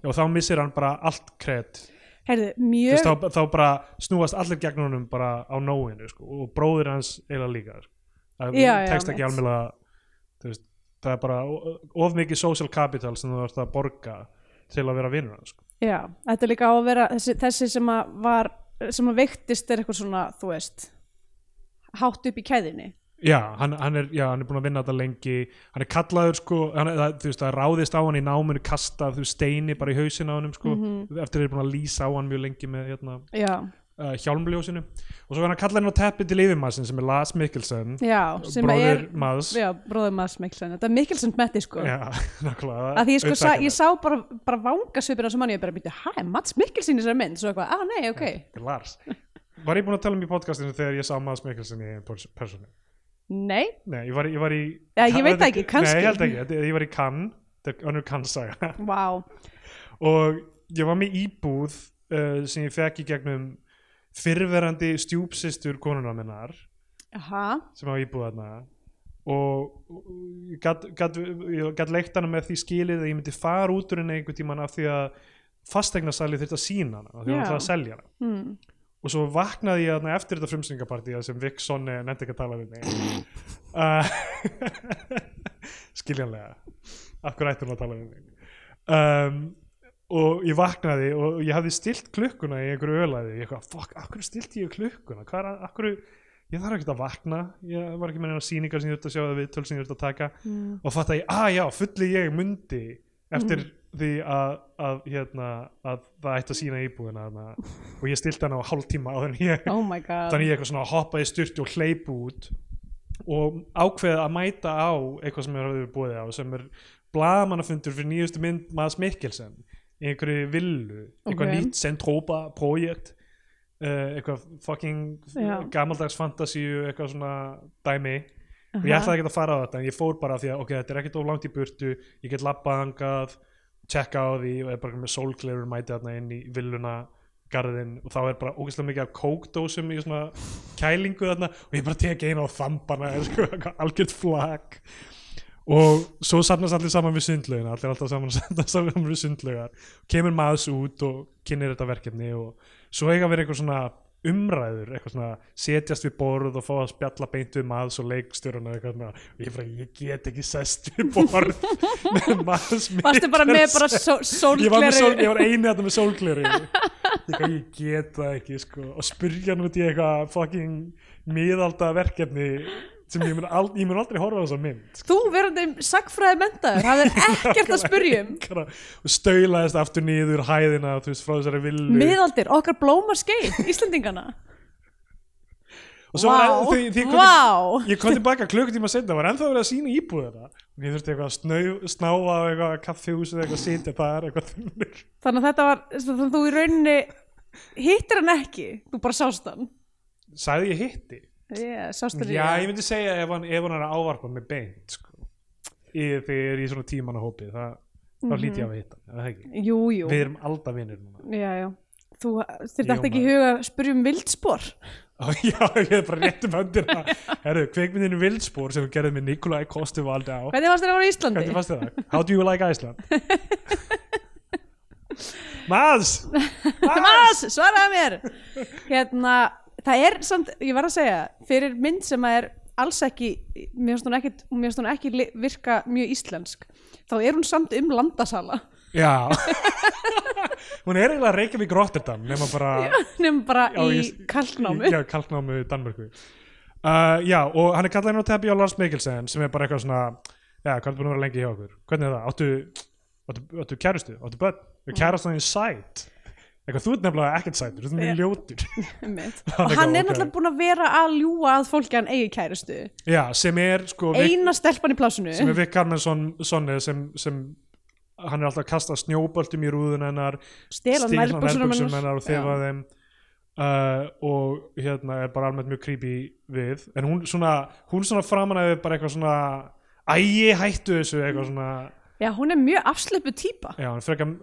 og þá missir hann bara allt kred. Heyrðu, Þú mjög veist, þá, þá bara snúast allir gegn honum bara á nóinu sko, og bróðir hans eiginlega líka sko. Það tekst ekki alveg það er bara of mikið social capital sem þú ert að borga til að vera vinnur sko. já, þetta er líka á að vera þessi, þessi sem að var sem að veiktist er eitthvað svona, þú veist hátt upp í kæðinni já, hann, hann, er, já, hann er búin að vinna þetta lengi hann er kallaður sko, hann, er- það, veist, það ráðist á hann í náminu kastað þú steini bara í hausin á hann sko, Mhm. eftir að þeir eru búin að lýsa á hann mjög lengi með hérna, uh, hjálmljósinu. Og svo er hann að kalla hann á teppi til yfirmassin sem er Lars Mikkelsen já, sem bróðir er Mads já, bróður Mads Mikkelsen, þetta er Mikkelsen metti sko. Já, nákvæmlega. Að því ég sko, sa, ég sá bara, bara vangasvipir á þessu manni, ég bara býtti, hæ, Mads Mikkelsen í þessari mynd, svo eitthvað, ah, nei, ok. Þetta er Lars. Var ég búin að tala um í podcastinu þegar ég sá Mads Mikkelsen í pers- persónu? nei, Nei, ég var, í- ég var í Já, ég veit ekki, kannski. Nei, ég held ekki, ég var í Cannes. Þetta er önnur Cannes saga. Vá. Og ég var með íbúð uh, sem ég fekk í gegnum fyrrverandi stjúpsistur konuna minnar aha, sem á íbúð þarna. Og ég gat leikt hana með því skilið að ég myndi fara út úr henni einhvern tímann af því að fastegnarsali þurfti að sína hana af því að hann Já. ætlaði að selja hana. Hmm. og svo vaknaði ég þarna eftir þetta frumsningapartí sem Vic Sonne nefndi ekki að tala við mig. Uh, skiljanlega. Af hverju ættum að tala við mig? Um, og ég vaknaði og ég hafði stilt klukkuna í einhverju ölaði ég eitthvað, fuck, af hverju stilti ég klukkuna? Hvað er hverju ég þarf ekki að vakna. Ég var ekki með neina sýningar sem ég þurfti að sjá eða viðtöl sem ég þurfti að taka. Mm. og fatt að ég, að já, fulli ég mundi eftir því að, að, hérna, að það ætti að sína íbúðina og ég stilti hana á hálftíma áður en ég oh my god. Þannig ég eitthvað svona hoppaði styrti og hleyp út og ákveði að mæta á eitthvað sem er hafði búið á sem er blaðmannafundur fyrir nýjustu mynd Mads Mikkelsen einhverju villu, eitthvað Ok. nýtt Centropa projekt uh, eitthvað fucking Já. gamaldags fantasíu, eitthvað svona dæmi og ég ætlaði ekki að fara á þetta en ég fór bara því að ok, þetta er ekkert of langt í burtu ég get labbað hangað tjekka á því og er bara með sólglerur mæti þarna inn í villuna garðin og þá er bara ógeðslega mikið af kókdósum í svona kælingu þarna og ég bara tek eina á þambana sko, algjört flag og svo safnast allir saman við sundlaugina allir alltaf saman, saman við sundlaugar. Kemur maðurs út og kynir þetta verkefni og svo eiga að vera eitthvað svona umræður, eitthvað svona setjast við borð og fá að spjalla beint við maðurs og leikstjóruna eitthvað svona. Og ég bara, ég get ekki sest við borð með maðurs varstu bara með bara só, ég var, sól, sólgleri ég var eini þetta með sólgleri ég, get það ekki sko. og spurja í eitthvað fucking miðalda verkefni sem ég mun, ald, ég mun aldrei horfa á þessa mynd sko. þú verandi sagfræði mentaður það er ekkert að og staulaðist aftur niður hæðina þú veist frá þessari villu. Miðaldir, okkar blómar skeið Íslendingana. Og svo var Vá, því, því vá. ég kom tilbaka klukkutíma setna var ennþá verið að sína íbúðina og ég þurfti eitthvað að snau, snáfa á eitthvað kaffihús eða eitthvað sitja þar eitthvað þannig að þetta var, þannig að þú í rauninni hittir hann ekki, þú bara sást hann. Sagði ég hitti yeah, já ég myndi segja ef hann, ef hann er að ávarpa með beint sko. í, þegar ég er í svona tímanna hópi þá hlýti ég á að hitta jú, jú, við erum alltaf vinnir þú, Jú, dætti ekki huga að spyrja um vildspor? Já, ég er bara rétt um höndina. Herru, kveikmyndinu Vildspor sem við gerðum með Nikolai Kostuvaldi á. Hvernig varst þér að vera í Íslandi? Hvernig fannst þér það? How do you like Iceland? Mads! Mas, svaraði mér. Hérna, það er samt, ég var að segja fyrir mynd sem að er alls ekki mér finnst hún ekki, mér finnst hún ekki virka mjög íslensk þá er hún samt um landasala Já Hún er eiginlega Reykjavík Rotterdam nema bara nefnum bara Já, í ég- kalknámu í, Já, kalknámu í Danmörku uh, Já, og hann er kallað inn á teppi á Lars Mikkelsen sem er bara eitthvað svona Já, hvað er búin að vera lengi hjá okkur? Hvernig er það? Áttu, áttu, áttu kærustu? Áttu börn? Er kærastan þín sæt? Eitthvað, þú ert nefnilega ekkert sætur, þú ert mjög ljótur. Og hann er náttúrulega búin að vera að ljúga að fólki hann eigi kærustu. Já, sem er sko eina stelpan í plásinu sem er Vic Carmenson sonni, sem, sem hann er alltaf að kasta snjóboltum í rúðun hennar stela stíl nærbuxunum nærbuxum hennar. og þefa þeim uh, og hérna er bara almennt mjög creepy við. En hún svona, hún svona framan að bara eitthvað svona ægi hættu þessu eitthvað svona. Já, hún er mjög afslöpu típa já, hann frekar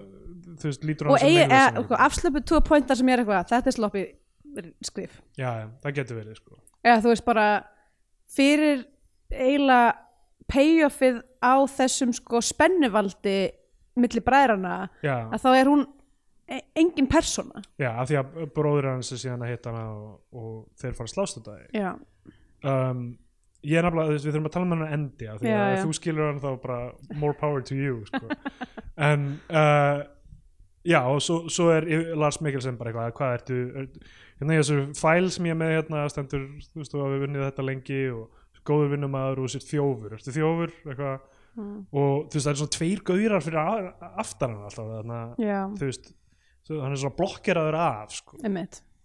þú veist, lítur á og hann sem eigi, meira sem sko, afslöpu tvo pointar sem er eitthvað þetta er sloppið skrif. Já, já, það getur verið sko. Eða þú veist bara fyrir eiginlega payoffið á þessum sko spennuvaldi milli bræðrana já, að þá er hún e engin persóna. Já, af því að bróður hans er síðan að hitta hana og, og þeir fara að slást þetta já, um, ég er nefnilega, þú veist, við þurfum að tala um hennar endi af því Já, að já. þú skilur hann þá bara more power to you sko. en uh, já, og svo, svo er Lars Mikkelsen bara eitthvað, hvað ertu er, hérna þessu fæl sem ég er með hérna stendur, þú veist, þú hafi vunnið þetta lengi og góður vinnumæður og sitt þjófur. Ertu þjófur, eitthvað? Mm. og þú veist, það er svona tveir gaurar fyrir a- aftan hann alltaf, að já, þú veist, hann er svona blokkeraður af, sko,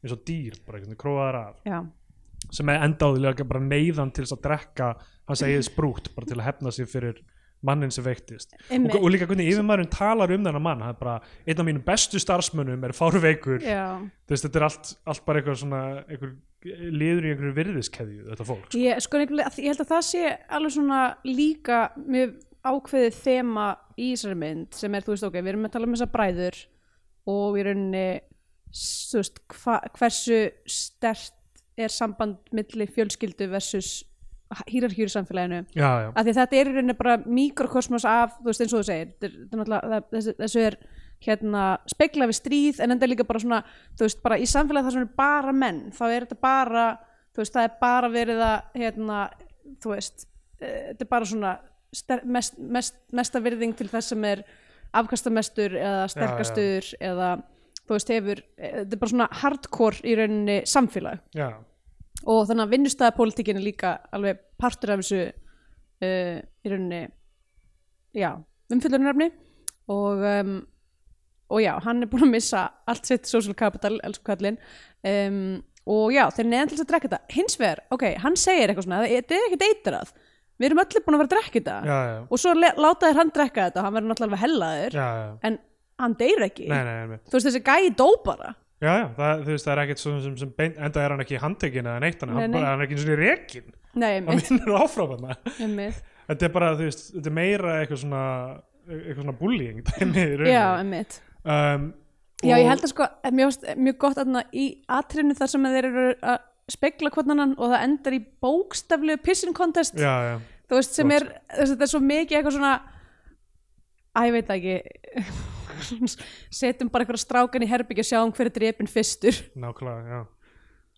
eins og dýr bara, veginn, króaður af. Já, sem er endáðilega bara neyðan til þess að drekka hans eigið sprút bara til að hefna sig fyrir mannin sem veiktist. Og, og líka hvernig yfirmaðurinn talar um þennan mann er bara, einn af mínum bestu starfsmönnum er veist, þetta er allt, allt bara eitthvað svona, einhver liður í einhverju virðiskeðju, þetta fólk sko. Ég, sko, ég held að það sé alveg svona líka mjög ákveðið þema í þessari mynd sem er, þú veist, ok, við erum að tala um þessa bræður og rauninni s- þú veist, hva, hversu stert er samband milli fjölskyldu versus hýrarhjúri samfélaginu. Já, já, af því þetta er í rauninni bara mikrokosmos af, þú veist, eins og þú segir þetta er, þetta þessu, þessu er hérna, spegla við stríð en enda líka bara svona, þú veist, bara í samfélagi þar sem er bara menn, þá er þetta bara þú veist, það er bara verið að hérna, þú veist eh, þetta er bara svona mest, mest, mesta virðing til þess sem er afkastamestur eða sterkastur eða þú veist, hefur, eh, þetta er bara svona hardcore í rauninni samfélag. Já, og þannig að vinnustæðapólitíkin er líka alveg partur af þessu uh, í rauninni já, umfyllunarefni og um, og já, hann er búin að missa allt sitt social capital, elsku kallinn um, og já, þeir neðan til þess að drekka þetta. Hins vegar, ok, hann segir eitthvað svona þetta er ekkert eitrað, við erum öllu búin að vera að drekka þetta. Já, já, og svo le- láta þér hann drekka þetta, hann verður náttúrulega hellaður. Já. en hann deyr ekki. Nei, nei, nei, þú veist, þessi gæi dó bara já, já, það, þú veist, það er ekkert svona sem, sem beint, enda er hann ekki handtekinn eða neitt, hann, Nei, hann, nei. bara, hann er ekki eins og rekin, nei, hann einmitt, vinnur áfram hann einmitt. þetta er bara, þú veist, þetta er meira eitthvað svona eitthvað svona bullying dæmi í rauninni. já, einmitt um, Já, ég held að sko, mjög, mjög gott að í atrinu þar sem að þeir eru að spegla hvort annan og það endar í bókstaflegu pissin contest já, já, þú veist, sem gott. er, þú veist, þetta er svo mikið eitthvað svona að ég veit það ekki setjum bara eitthvað strákan í herbyggja og sjáum hver er drepin fyrstur nákvæmlega, já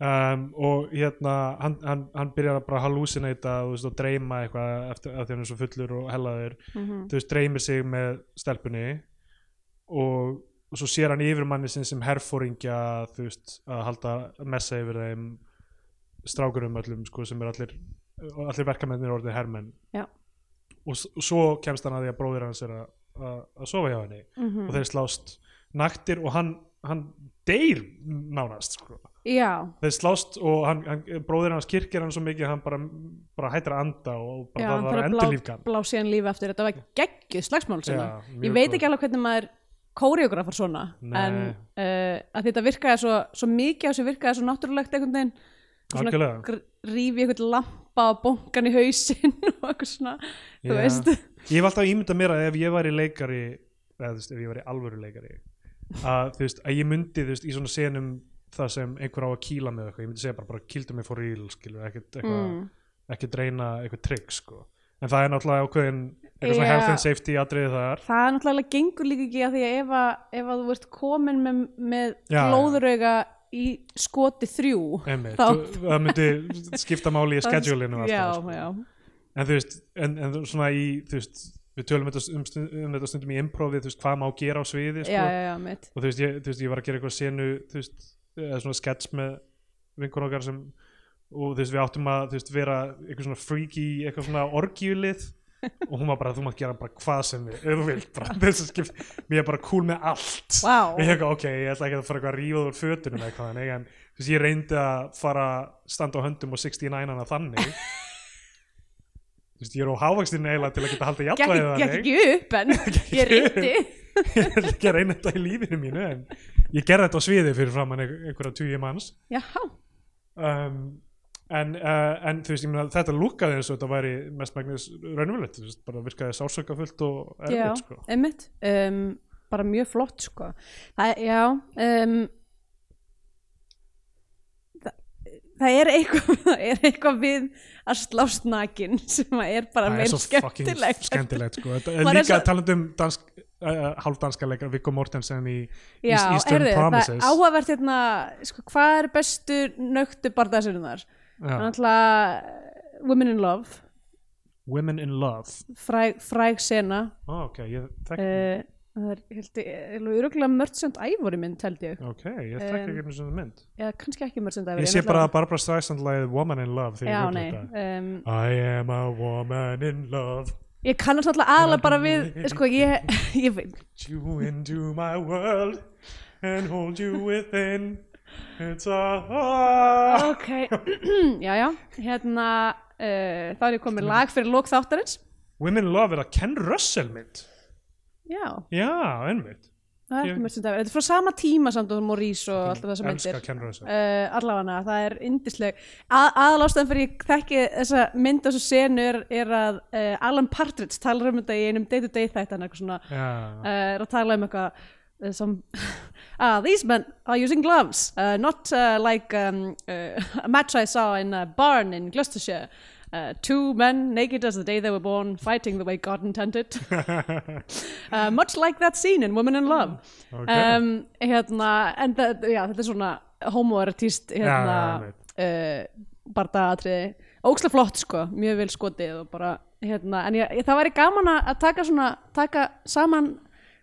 um, og hérna hann, hann, hann byrjar að bara hallucinata þú veist, og dreyma eitthvað eftir að hann er svo fullur og hellaður, Mhm. þú veist, dreymir sig með stelpunni og, og svo sér hann yfirmanni sinn sem herfóringja, þú veist, að halda messa yfir þeim strákurum öllum, sko, sem er allir allir verkamennir orðið hermenn Já. og svo kemst hann að því að bróðir hans er að, að, sofa hjá henni. Mhm. og þeir slást naktir og hann, hann deyr nánast sko. Þeir slást og hann, hann, bróðir hans kirkir hann svo mikið að hann bara, bara hættir að anda og bara já, það var endurlífgan blá, blá síðan lífi eftir. Þetta var geggjuð slagsmál mjög ég veit ekki alveg hvernig maður kóreografar svona Nei. en uh, að þetta virkaði svo, svo mikið á þessu virkaði svo náttúrulegt einhvern veginn. Svona rífi eitthvað lampa á bonkan í hausinn og eitthvað svona þú Já. veist ég hef alltaf ímyndað mér að ef ég væri leikari eða þú veist, ef ég væri alvöru leikari að, þú veist, að ég myndi þú veist, í svona senum það sem einhver á að kýla með eitthvað, ég myndi segja bara, bara kýldu mig for real skilur, ekkert eitthvað mm. ekkert reyna eitthvað trygg sko. en það er náttúrulega ákveðin eitthvað svona health and safety atriði þar. Það er náttúrulega gengur líka ekki að því að ef að, ef að þú ert komin með, með glóðurauga í skoti þrjú Einmitt, Þá- þú- það myndi skipta máli í schedulinu en þú veist, en, en svona í þú veist, við tölum þetta um, um þetta stundum í improvi, þú veist, hvað má gera á sviði sko. já, já, og þú veist, ég, þú veist, ég var að gera eitthvað senu þú veist, eða svona sketch með vinkur okkar sem og þú veist, við áttum að þú veist, vera eitthvað svona freaky, eitthvað svona orgiulið. Og hún var bara, þú mátt gera bara hvað sem við, þú vilt, bara þess að skipt mér er bara cool með allt. Vá. og ég eitthvað, ok, ég ætla ekki að fara eitthvað að rífa úr fötunum eitthvað, en ég reyndi að fara standa á höndum og 69 hana þannig þú veist, ég er á hávakstinu eiginlega til að geta haldið gekk, jafnvægið gekk þannig ekki upp en ég reyndi. Ég ætla ekki að reyna þetta í lífinu mínu en ég gerði þetta á sviði fyrir framann einhverja tugi manns. Já, um, en, uh, en þú veist, meina þetta lúkaði eins og þetta væri mest megnis raunverulegt, þú veist, bara virkaði sásökafullt og já, erfitt, sko. einmitt. Um, bara mjög flott sko. Það, já um, það, er eitthvað, það er eitthvað við að slást nakin sem er bara meir skemmtilegt skemmtilegt sko. Líka svo- talandi um dansk, uh, hálfdanska leikar Viggo Mortensen í Já, Eastern það Promises er áhugavert hérna, sko, hvað er bestu nögtu barðaðsynnar? Já. Náttúrulega Women in Love, Women in Love fræg, fræg sena oh, ok, ég þekki uh, það er, held ég, öruglega Merchant Ivory mynd held ég, ok, ég þekki um, ekki svona mynd. eða kannski ekki Merchant Ivory ég sé bara allavega- Barbara Streisand lagið Woman in Love þegar Já, ég hugla þetta. um, I am a woman in love. Ég kannast náttúrulega aðalega bara við sko, ég, ég veit. You into my world and hold you within. It's a ok, já já. Hérna, uh, þá er ég komið lag fyrir lók þáttarins. Women in Love er að Ken Russell mynd já, já, ennmitt það er ekki Merchant Ivory þetta er frá sama tíma samt og Maurice og alltaf myndir elska Ken Russell. Uh, allavega það er yndisleg. Að, aðalástæðan fyrir ég þekki þessa mynd og þessu senu er, er að uh, Alan Partridge talar um þetta í einum day to day þættan eitthvað svona uh, er að tala um eitthvað some, ah, these men are using gloves uh, not uh, like um, uh, a match I saw in a barn in Gloucestershire Uh, two men naked as the day they were born fighting the way God intended. Uh, much like that scene in Women in Love. Ok um, hérna, en það, já, þetta er svona homoerotíst hérna, Já, já, uh, barndagatriði ókslega flott sko, mjög vel skotið og bara, hérna, en ég, það væri gaman að taka svona, taka saman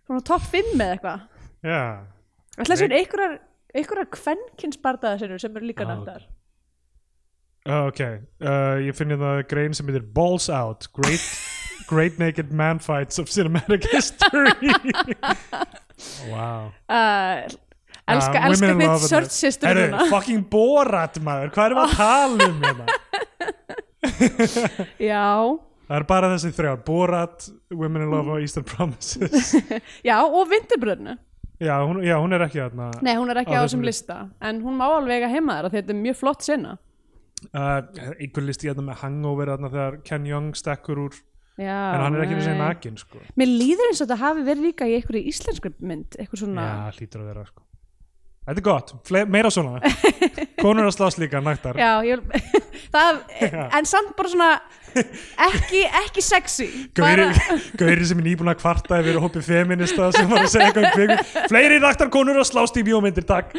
svona topp 5 eða eitthvað. Já, ætla að sér einhverjar einhverjar kvenkins barndagatriður sem eru líka Ah, nefndar. Uh, ok. Uh, ég finn það grein sem heitir Balls Out Great, great Naked Man Fights of Cinematic History. Wow. Uh, elska, Ah, elska þitt Love search system Herru, núna. fucking Borat maður. Hvað erum við að tala um hérna? Já, það er bara þessi þrjá Borat, Women in Love og Eastern Promises. Já, og vinterbröðnu já, já, hún er ekki þarna Nei, hún er ekki Á þessum þessum lista. en hún má alveg að heima þér þetta er mjög flott sinna uh, einhver listi hérna með hangover þarna þegar Ken Young stekkur úr Já, en hann er ekki nei. þessi nakin sko. Mér líður eins og þetta hafi verið líka í einhverju íslenskri mynd eitthvað svona já, hlýtur að vera sko. þetta er gott, Fle meira svona konur að slást líka nættar Já, ég, það, en samt bara svona ekki, ekki sexy Gauri, bara, Gauri sem er nýbúin að kvarta yfir hópi feminista sem var að segja eitthvað um kvikmynd fleiri naktar konur að slást í bjómyndir takk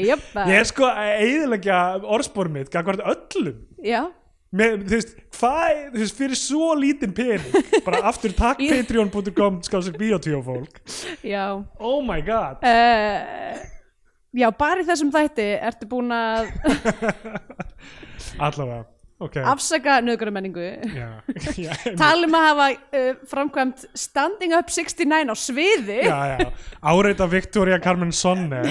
jöp, ég er sko að eiðilegja orðspor mitt gagvart öllum. Já, Með, þú veist, hvað, þú veist, fyrir svo lítinn pening bara aftur takk patreon.com skálsir bíotvíófólk já. Oh my god. Uh, Já, bara í þessum þætti ertu búin að allavega, ok. Afsaka nöðgara menningu já, já, tala um að hafa uh, framkvæmt Standing Up 69 á sviði. Já, já. áreita Victoria Carmen Sonne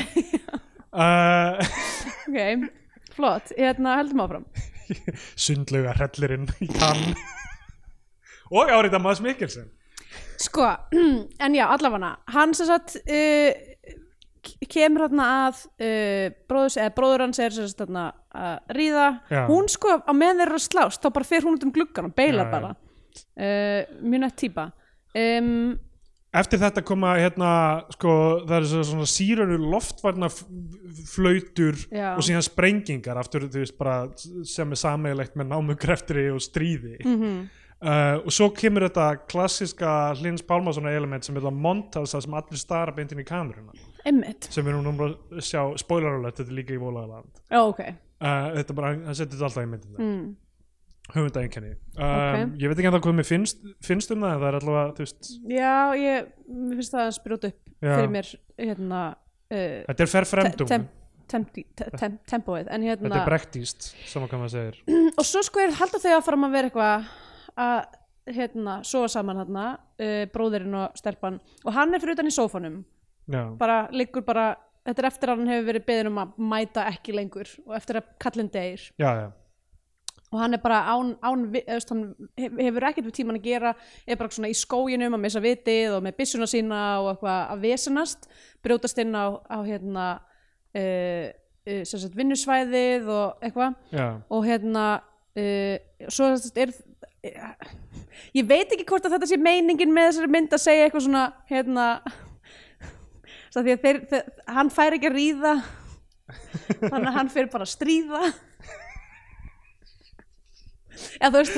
uh, ok, flott, hérna heldum áfram. Sundluga hrellirinn í kann. Og áreita Mads Mikkelsen. Sko, en já, allafana hann sem sagt uh, kemur hérna að uh, bróður, eða bróður hans er sem sagt hérna að ríða. Já. hún sko á meðan þeir eru að slást þá bara fer hún út um gluggan og beilar Já, bara. Uh, mjög nætt típa. Um, Eftir þetta koma hérna, sko, það er svo- svona sírönu loftvarna flautur Já. og síðan sprengingar aftur, þú veist, bara sem er sameigilegt með námugreftri og stríði. mm Uh, og svo kemur þetta klassiska Hlins Pálmarssonar element sem er það montas sem allir stara beintin í kameruna einmitt, sem við núna að sjá spoiler alert, þetta er líka í Vólaðaland ó, ok uh, þetta bara, hann setur þetta alltaf í myndina mm. Höfundæðinkenni. Um, Ok. ég veit ekki það hvað mér finnst, finnst um það en það er allavega, þú veist já, ég, finnst það að sprjóta upp Já. fyrir mér hérna uh, þetta er fer fremdum. tem, tem, tem, tem, tempóið en þetta hérna er brektíst, saman hvað maður segir. Og svo sko er halda þau að fara að vera eitthvað að hérna, sofa saman hérna uh, bróðurinn og stelpan. Og hann er fyrir utan í sófanum. Já, bara liggur bara, þetta er eftir að hann hefur verið beðin um að mæta ekki lengur og eftir að kallin deyr. Já, já, og hann er bara án, án veist, hann hef- hefur ekkert við tíman að gera er bara svona í skóginum að missa vitið og með byssuna sína og eitthvað að vesenast brjótast inn á, á hérna uh, uh, vinnusvæðið og eitthvað já. og hérna uh, svo er ég veit ekki hvort að þetta sé meiningin með þessari mynd að segja eitthvað svona hérna þeir, þeir, hann fær ekki að ríða þannig að hann fyrir bara að stríða eða þú veist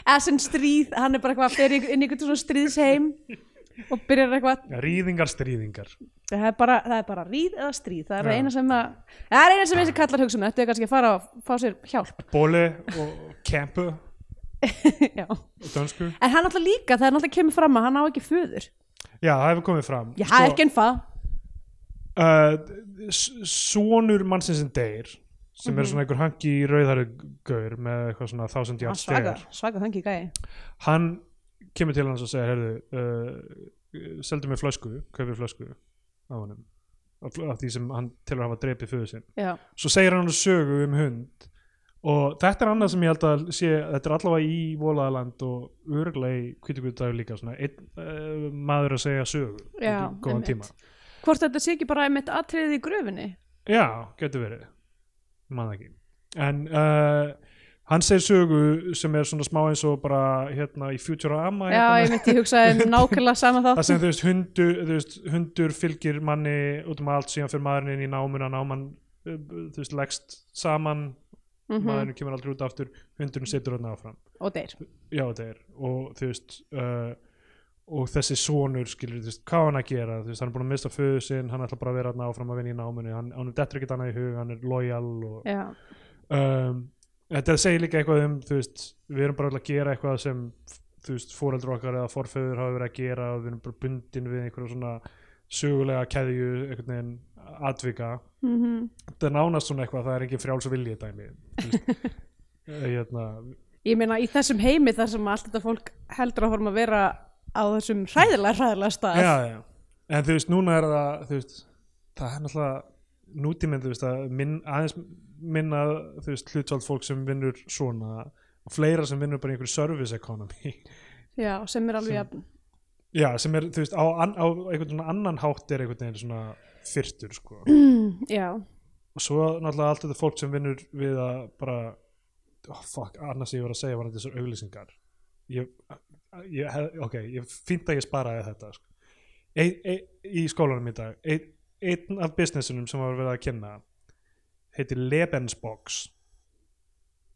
eða sem stríð, hann er bara eitthvað fyrir inn í einhvern svona stríðsheim og byrjar eitthvað rýðingar, stríðingar. Það er bara, það er bara ríð eða stríð. Það er Já. eina sem að það er eina sem þessi kallar hugsa um þetta er kannski að fara og fá sér hjálp. Bóli og kempu Já. og dönsku. En hann alltaf líka, það er alltaf kemur fram að hann á ekki föður. Já, það hefur komið fram. Já, er ekki en það uh, s- Sonur mannsins sem deyr sem Mhm. er svona einhver hangi í rauðari gaur með eitthvað svona yard svaka, stare. svaka þangi gæi hann kemur til hans og segir heyrðu, uh, seldu mig flösku kaupir flösku á honum. Af, því sem hann til að hafa drepið sinn. Já, svo segir hann sögu um hund. Og þetta er annað sem ég held að sé þetta er allavega í Volaðaland og örgulega í Kvítukvíðdagur líka svona einn uh, maður að segja sögu Já, í góðan tíma. Hvort þetta sé ekki bara einmitt atriðið í gröfinni? Já, getur verið mann ekki. En uh, hann segir sögu sem er svona smá eins og bara hérna í Futurama já, hérna, ég myndi hugsa nákvæmlega sama það þátt sem þú veist, hundur, þú veist hundur fylgir manni út um allt síðan fyrir maðurinn inn í námuna náman uh, þú veist, leggst saman Mhm. maðurinn kemur aldrei út aftur hundurinn situr hann áfram. Og deyr. Já þetta er og þú veist uh, og þessi sonur skilur þú veist hvað hann að gera? Þú veist hann er búin að mista föðu sinn hann ætla bara að vera áfram að vinna í námunni hann, hann er dettur ekkert annað í hug hann er lojal og já, um, þetta segir líka eitthvað um þú veist við erum bara að gera eitthvað sem þú veist fóreldur okkar eða forföður hafa verið að gera og við erum bara bundin við einhverja svona sögulega keðju einhvern veginn atvika. Mm þetta er nánast svona eitthvað það er engin frjáls og vilji dæmi hérna, ég meina í þessum heimi þar sem allt þetta fólk heldur að forma að vera á þessum hræðilega hræðilega stað. Já, já. en þú veist, núna er það veist, það er náttúrulega nútíminn, þú veist, að minn, aðeins minna, þú veist, hlutvald fólk sem vinnur svona og fleira sem vinnur bara í einhverju service economy. Já, sem er alveg jafn. Já, sem er, þú veist, á, á einhvern svona annan hátt er einhvern veginn svona fyrtur, sko. Já, og svo náttúrulega allt þetta fólk sem vinnur við að bara oh, fuck, annars ég var að segja var þetta þessar auglýsingar. Ég, ég hef, ok, ég fínt að ég sparaði þetta sko. e, e, í skólanum í dag e, einn af businessunum sem var verið að kynna heitir Lebensbox.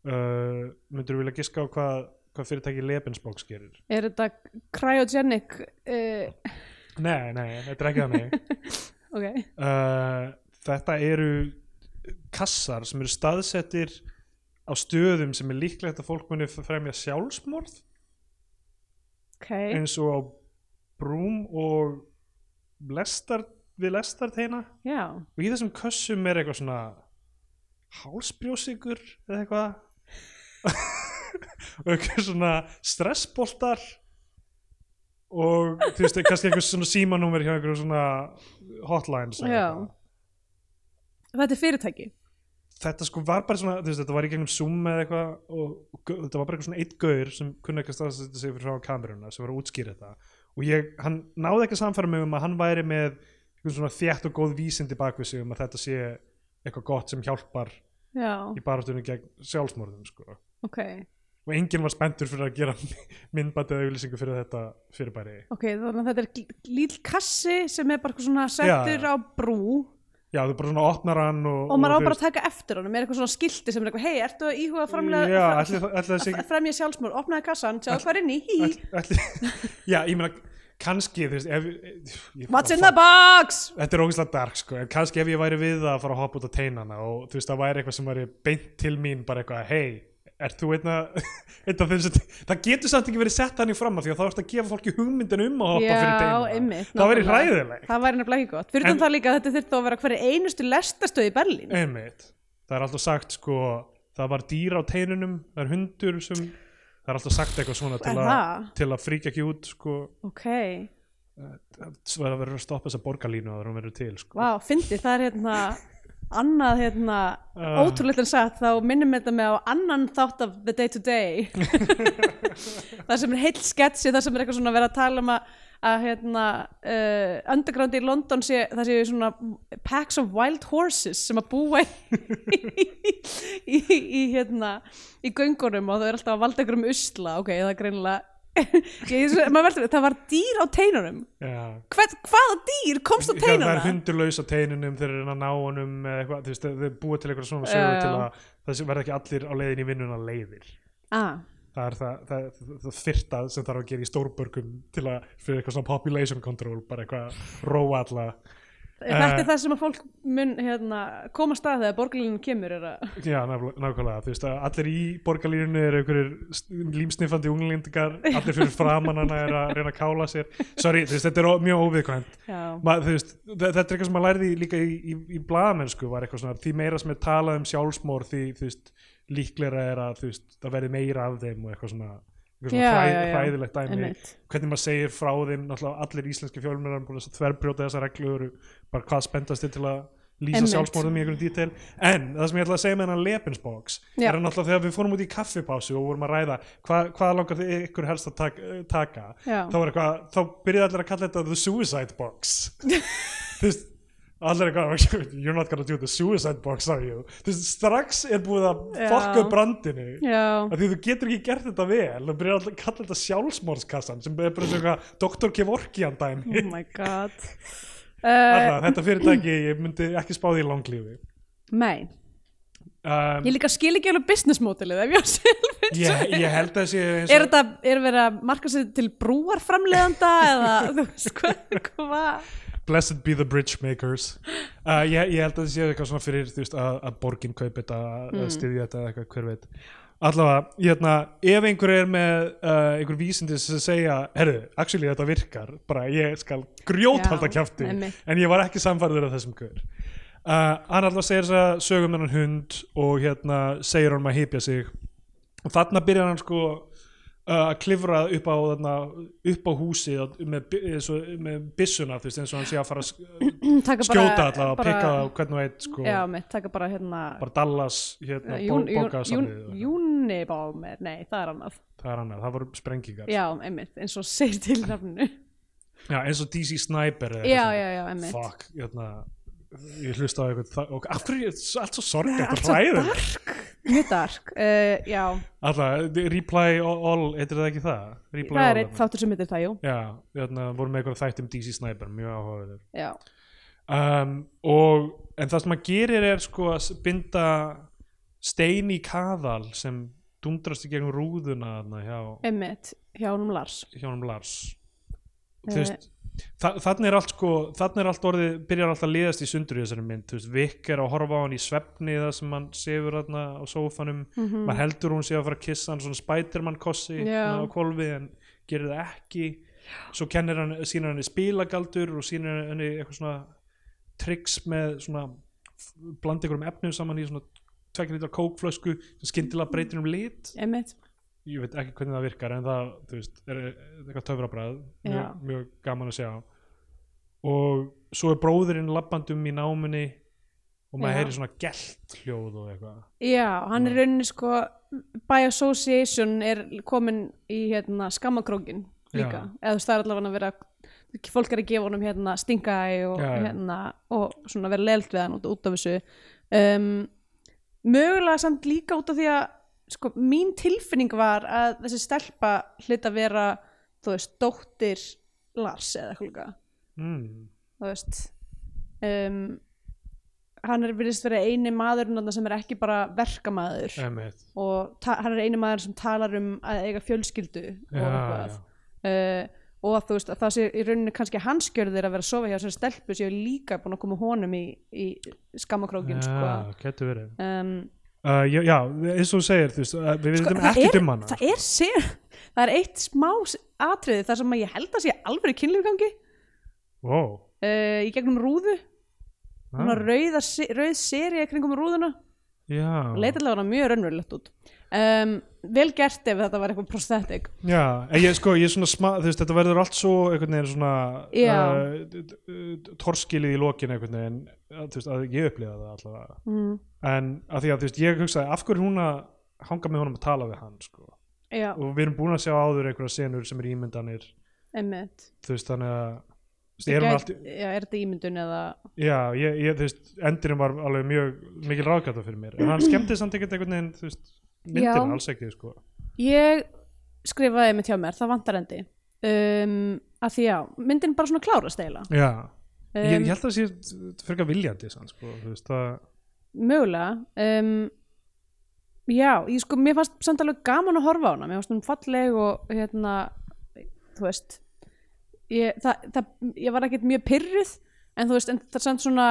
Uh, myndur vilja giska á hvað hvað fyrirtæki Lebensbox gerir? Er þetta cryogenic uh, nei, nei, þetta er ekki þannig. Ok, uh, þetta eru kassar sem eru staðsettir á stöðum sem er líklegt að fólk muni fremja sjálfsmorð ok. eins og á brúm og lestar, við lestarteina já, og í þessum kössum er eitthvað svona hálsbrjósikur eða eitthvað. Og eitthvað svona stressboltar. Og þú veist, kannski eitthvað svona símanúmer hjá einhverjum svona hotlines þetta er fyrirtæki þetta sko var bara svona, þú veist, þetta var í gegnum Zoom eða eitthvað og, og gau- þetta var bara eitthvað svona eitt gaur sem kunni ekki að staðsetja sig fyrir frá kameruna sem var að útskýra þetta. Og ég, hann náði ekki að samfæra mig um að hann væri með eitthvað svona þétt og góð vísindi bakvið sig um að þetta sé eitthvað gott sem hjálpar já, í baráttunni gegn sjálfsmorðum sko. ok. Og enginn var spenntur fyrir að gera myndbætið auðlýsingu fyrir þetta fyrirbæri. Ok, þannig að þetta er líl kassi sem er bara svona settur á brú já, þú bara svona opnar hann og, og maður á bara að taka eftir honum er eitthvað svona skilti sem er eitthvað, hei, ertu að íhuga framlega já, ætli, ætli sé að fremja sjálfsmór, opnaði kassan, sjáðu hvað er inn í hí, já, ég meina kannski, þú veist ef, what's in the box? Þetta er ógeðslega dark sko, en kannski ef ég væri við að fara að hoppa út á teinana og þú veist það væri eitthvað sem væri beint til mín bara eitthvað, hei, ert þú einna, einna það getur samt ekki verið sett hann í fram af því að þá ertu að gefa fólki hugmyndin um að hoppa fyrir já, teinana einmitt það væri nákvæmlega. hræðileg það væri nefnilega ekki gott, fyrir En- það líka að þetta þurfti að vera hverju einustu lestastöð í Berlín. Einmitt, það er alltaf sagt sko, það var dýr á teinunum það er hundur sem það er alltaf sagt eitthvað svona til, Er a, það? til að fríka ekki út sko, ok, það verður að stoppa þessa borgarlínu að hún verður til sko. vá, fyndi, það er hérna annað hérna Ah. ótrúleitt en sagt, þá minnum þetta mig á annan þátt af The Day to Day það sem er heill sketsi það sem er eitthvað svona að vera að tala um að, að hérna uh, underground í London sé, það sé svona packs of wild horses sem að búa í, í, í hérna í göngunum og það er alltaf að valda ykkur um usla ok, það er greinilega ég, veldur, það var dýr á teinunum Hvern, hvaða dýr komst á Já, það er hundurlaus á teinunum þeir eru að ná honum þeir búa til eitthvað svona Já, til að það verða ekki allir á leiðin í vinnuna leiðir. Ah, það er það, það, það, fyrta sem þarf að gera í stórbörgum til að fyrir eitthvað svona population control bara eitthvað að róa alla þetta Eh. er það sem að fólk mun hérna, koma stað þegar borgarlínu kemur er að, já, nákvæmlega, þú veist að allir í borgarlínunni eru einhverjir límsniffandi unglindingar, allir fyrir framan hana er að reyna að kála sér. Sorry, veist, þetta er mjög óviðkvæmt. Þetta er eitthvað sem maður lærði líka í, í, í blaðamennsku var eitthvað svona því meira sem er talað um sjálfsmór því veist, líklega er að það verði meira af þeim og eitthvað svona, hræðilegt dæmi. Hvernig maður segir frá þeim allir íslenski fjölmjörðar búin að þverbrjóta þessar reglur bara hvað spendast þið til að lýsa sjálfsmórðum í einhverjum dítel. En það sem ég ætla að segja með hennar Lebensbox Já. er að náttúrulega þegar við fórum út í kaffipásu og vorum að ræða hvað, hvað langar þið ykkur helst að taka, taka þá eitthvað, þá byrjaði allir að kalla þetta the suicide box. Þú veist allir eitthvað, you're not gonna do the suicide box are you? Veist, strax er búið að fokka upp brandinu. Af því þú getur ekki gert þetta vel. Þú byrjar alltaf að kalla þetta sjálfsmórskassan sem er bara svona Dr. Kevorkian dæmi. Oh my god. Uh, Alltaf, þetta fyrirtæki, ég myndi ekki spá því í langlífi. Nei, um, ég líka skil ekki alveg business modelið ef ég á sjálf ég, ég held að sé eins er og þetta, er verið að marka sér til brúarframleiðanda eða þú veist hvað hva? Blessed be the bridge makers uh, ég, ég held að það sé eitthvað svona fyrir veist, að, að borgin kaupi þetta Mm. að styðja þetta eitthvað, hver veit allavega, hérna, ef einhver er með uh, einhver vísindi sem segja herru, actually þetta virkar bara ég skal grjóthalda einmitt. en ég var ekki samfærður af þessum gaur uh, hann alltaf segir þess að sögum hennan hund og hérna segir hann að hypja sig og þarna byrjar hann sko uh, að klifra upp á, þarna, upp á húsi með, með byssuna þú veist, eins og hann sé að fara að skjóta og bara- pikka og hvern og eitt sko, já, mitt, bara hérna bara Dallas hérna, uh, Jún- bókasafnið Jún- Unibomber, nei, það er annað. Það er annað, það voru sprengingar. Já, einmitt, eins og segir til nafninu. Já, eins og DC Sniper já, já, já, einmitt. Fuck, hérna ég hlusta á eitthvað og af hverju er allt svo sorgætt allt og svo dark. Mjög dark, uh, já. Alltaf, Reply All, heitir það ekki það? Reply það er eitt þáttur sem heitir það, jú. Já, hérna, voru með eitthvað þætt um DC Sniper mjög áhugaður já, um, og en það sem að gerir er sko að binda stein í kaðal sem dundrast í gegnum rúðuna þarna hjá, einmitt, hjá honum Lars. hjá honum Lars. Eh. þú veist þa þannig er allt sko, þannig er allt orðið byrjar alltaf að liðast í sundur í þessari mynd. Þú veist, Vic er að horfa á hann í svefni það sem hann sefur þarna á sófanum. Mhm. maður heldur hún sé að fara að kissa hann svona Spiderman kossi Já. á kolvi en gerir það ekki. Svo kennir hann, sýnir hann spilagaldur og sýnir henni eitthvað svona tricks með svona blanda einhverjum efnum saman í svona tvekja lítra kókflösku sem skyndilega breytir um lit. Einmitt, ég veit ekki hvernig það virkar en það þú veist, er, eitthvað töfrabræð mjög, mjög gaman að sjá. Og svo er bróðurinn labbandum í námunni og maður Já. heyrir svona gelt hljóð og eitthvað. Já, hann er rauninni sko by association er komin í hérna skammakrókin líka, eða þú veist það er allavega að vera fólk er að gefa honum hérna stingaæ og já. hérna og svona vera leilt við hann út, út af þessu. Um, mögulega samt líka út af því að sko mín tilfinning var að þessi stelpa hlut að vera þú veist, dóttir Lars eða eitthvað mm. þú veist um, hann er virðist vera eini þarna sem er ekki bara verkamaður. Emmett og hann er eini maður sem talar um að eiga fjölskyldu og Já, eitthvað. uh, og að þú veist að það sé í rauninni kannski hans gjörðir að vera að sofa hjá þessari stelpu séu líka búin að koma honum í, í sko. Já, getur verið. Um, uh, já, já, eins og þú segir þú veist, uh, við sko, veitum er, um hana. það er sér það er eitt smá atriði þar sem ég held að sé alveg kynlífgangi. Wow. uh, í gegnum rúðu. Ah, rauð, rauð serið kringum rúðuna. Já, leit allavega mjög raunverulegt út um, vel gert ef þetta var eitthvað prosthetic. Já, en ég sko ég er svona smá, þú veist, þetta verður allt svo einhvern veginn svona Já. uh, torskilið í lokin einhvern veginn, að, þú veist, að ég upplifa það allavega. Mm. en að því að þú veist, ég hugsaði af hverju er hún að hanga með honum að tala við hann sko. já, og við erum búin að sjá áður einhverja senur sem er ímyndanir. Emmitt þú veist, þannig að þú veist, er hún allt, já, er þetta ímyndun eða? Já, ég, ég, þú veist endurinn var alveg mjög mikil ráðgata fyrir mér. En hann skemmti samt ekkert einhvern veginn þú veist, myndin Já. alls ekki sko. ég skrifaði með hjá mér, það vantar endi um, að því já, myndin bara svona klárast eiginlega já. Ég, ég um, held að það sé fyrir viljandi sann, sko, þú veist það mögulega um, já, ég sko, mér fannst samt alveg gaman að horfa á hana, mér fannst hún falleg og hérna, þú veist ég, það, það, ég var ekkert mjög pyrruð en þú veist, en það er samt svona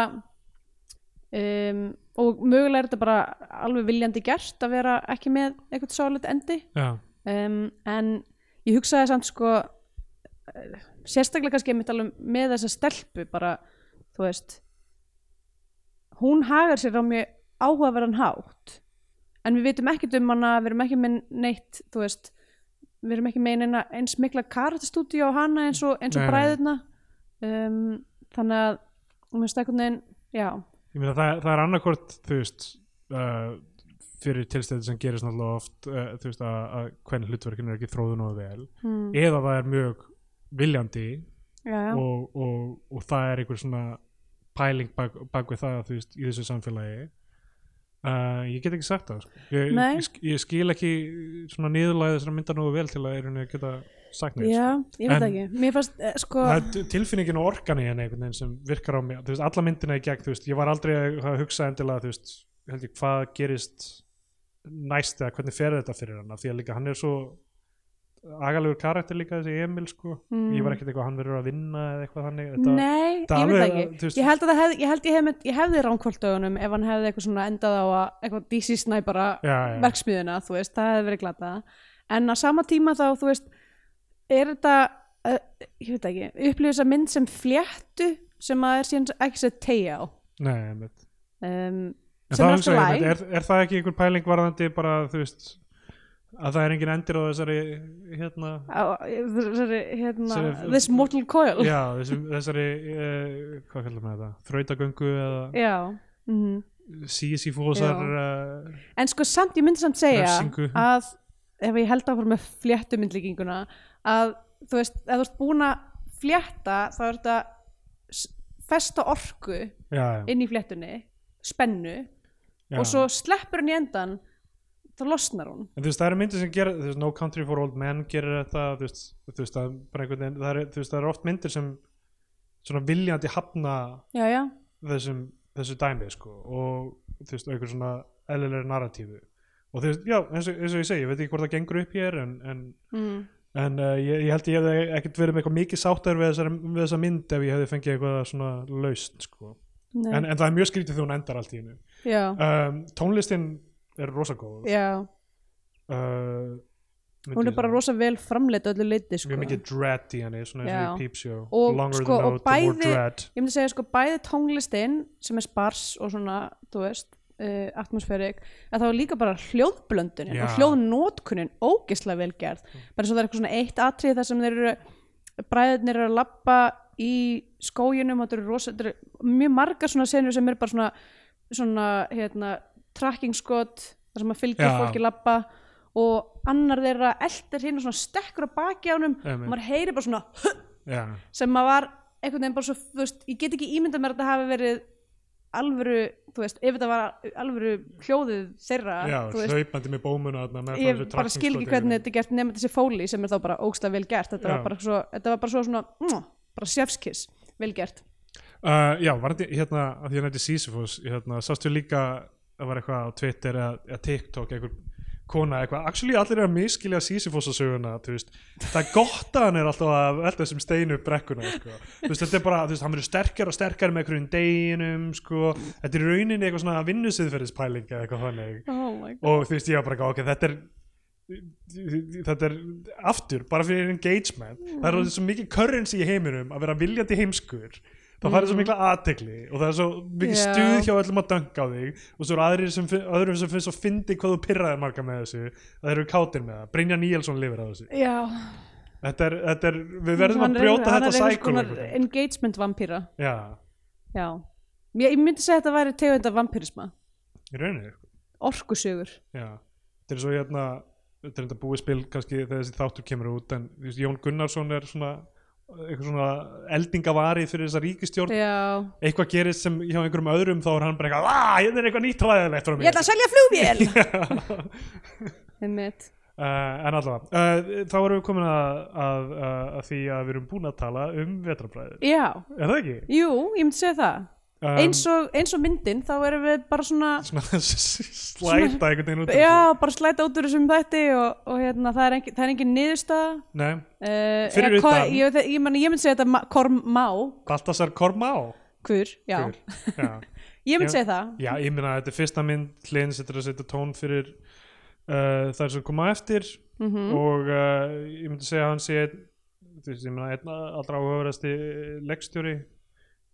um, og mögulega er þetta bara alveg viljandi gert að vera ekki með eitthvað sálega endi. Um, en ég hugsaði samt sko sérstaklega kannski með þessa stelpu bara, þú veist hún hagar sér á mjög áhugaverðan hátt. En við vitum ekkert um hana við erum ekki með neitt þú veist, við erum ekki með eins mikla karatastúdíu á hana eins og, eins og bræðina um, þannig að eitthvað neginn, já meina það, það er annarkvort þú veist uh, fyrir tilstæði sem gerist náttúrulega oft uh, þú veist að, að hvernig hlutverkin er ekki þróðu nógu vel hmm. eða það er mjög viljandi já, já. og, og, og það er einhver svona pæling bak, bak við það þú veist, í þessu samfélagi uh, ég get ekki sagt það sko. ég, ég, ég skil ekki svona niðurlæði þessara mynda nógu vel til að er henni geta sagt neitt já, sko. ég veit ekki. Mér fannst, eh, sko tilfinningin og orkan í henni einhvern veginn sem virkar á mig. Þú veist, alla myndina í gegn, þú veist, ég var aldrei að hugsa endilega, þú veist, held ég, hvað gerist næst eða hvernig fer þetta fyrir hann, því að líka hann er svo agalegur karakter líka þessi Emil, sko, Mm. ég var ekkert eitthvað hann verður að vinna eða eitthvað þannig. Þetta, Nei, þetta ég veit alveg, ekki. þú veist- Ég held að það hef, ég held ég hef, ég hefði ránkvöldaugunum ef hann hefði eitthvað svona endað á að eitthvað DC snæpara já, já, verksmiðuna, þú veist, það hefði verið glata en á sama tíma þá, þú veist er þetta uh, ég veit ekki, upplýður þessa mynd sem fléttu sem að er síðan ekki sér tegja á? Nei, einmitt. Um, En sem er alltaf ég, læg er, er það ekki einhver pæling varðandi bara, þú veist að það er engin endir á þessari hérna, þessari, hérna, Þessari- this mortal coil. Já, þessum, þessari uh, hvað kallar maður þetta, þrautagöngu eða Já. mhm. Sísífósar uh, en sko samt, ég myndi samt segja Refsingu. að ef ég held áfram með fléttumyndlíkinguna að þú veist, ef þú ert búin að flétta þá er þetta festa orku já, já, inn í fléttunni spennu já. og svo sleppur hann í endan þá losnar hún en þú veist, það eru myndir sem gera þú veist, No Country for Old Men gerir þetta þú veist, þú veist, það, veginn, það, er, þú veist, það eru oft myndir sem svona viljandi hafna þessum, þessu dæmi sko, og þú veist, einhver svona eðlilegri narratífu og þú veist, já, eins og, eins og ég segi, ég veit ekki hvort það gengur upp hér en, en, mm. En uh, ég, ég held ég hefði ekkert verið með eitthvað mikið sáttar við, þessar, við þessa mynd ef ég hefði fengið eitthvað svona laust sko. En, en það er mjög skrítið þegar hún endar allt í hennu um, tónlistin er rosa góð. Já. Uh, hún er bara rosa vel framleitt öllu leiti sko. mjög mikið dread í henni, svona eins og sko, the og bæði- sko bæði tónlistin sem er spars og svona, þú veist uh, atmosfærik, að það var líka bara hljóðblöndunin Já. og hljóðnótkunin ógislega vel gerð, bara svo það er eitthvað svona eitt atrið þar sem þeir eru bræðirnir eru að labba í skóginum og þetta eru rosa, þetta eru mjög margar svona senur sem eru bara svona svona, hérna, tracking skot þar sem að fylgja Já. fólki labba og annar þeirra eldir hinn og svona stekkur á baki á honum og maður heyri bara svona já, sem að var einhvern veginn bara svo, þú veist, ég get ekki ímyndað mér að þetta hafi verið alvöru, þú veist, ef þetta var alvöru hljóðið þeirra, já hlaupandi með bómuna meðfram ég bara skil ekki hvernig þetta er gert nema þessi fóli sem er þá bara ógstlega vel gert, þetta var bara svo, þetta var bara svo svona, mm, bara chefskiss, vel gert. Uh, já, var þetta hérna að því að nætti Sisyphus hérna, sástu líka að var eitthvað á Twitter eða, TikTok einhver kona eitthvað, actually allir er að miskilja Sisyphus að söguna, þú veist. Það er gott að hann er alltaf að velta þessum steinu upp brekkuna, sko, þú veist, þetta er bara þú veist, hann verður sterkar og sterkar með einhverjum deginum sko, þetta er rauninni eitthvað svona vinnusiðferðispæling eða eitthvað þannig. Oh og þú veist, ég var bara ok, þetta er þetta er aftur, bara fyrir engagement. Það er svo mikið currency í heiminum að vera viljandi heimskur það færi svo mikla aðtegli og það er svo mikið Já. stuð hjá öllum að dönga á þig og svo eru aðrir sem, fin- öðrum sem finnst svo fyndi hvað þú pyrraðir marga með þessu það eru kátir með það, Brynja Níelsson lifir á þessu. Já, þetta er, þetta er við verðum Hann að er- brjóta hann þetta er einhvers cycle konar engagement vampýra, já, já. Ég, ég myndi segja að þetta væri tegund af vampýrisma, í rauninni. Orkusögur. já, þetta er svo hérna þetta er þetta búið spil kannski þegar þessi þáttur kemur út en þú veist, Jón Gunnarsson er svona eitthvað svona eldingavari fyrir þessa ríkistjórn Já, eitthvað gerist sem hjá einhverjum öðrum þá er hann bara eitthvað, aaa, hérna er eitthvað nýtt ræðilegt ég ætla að selja flugvél. Uh, en allavega, uh, þá erum við komin að, að, að, því að við erum búin að tala um vetrabræðir, Já, er það ekki? jú, ég myndi segja það Um, eins, og, eins og myndin, þá erum við bara svona svona slæta einhvern veginn út úr Já, þessu. bara slæta út úr þessum þætti og, og hérna, það er engin, það er engin niðurstaða. Nei, uh, Fyrir utan- ég, ég, ég, ég myndi segja þetta ma- Korm Má, Baltasar Kormá? Hver, já. Hver? Já. Ég myndi Já. segja það. Já, ég meina að þetta er fyrsta mynd hlinn setur að setja tón fyrir uh, þær sem koma eftir. Mm og uh, ég myndi segja að hann sé ég meina, einn allra áhugaverðasti leikstjóri uh,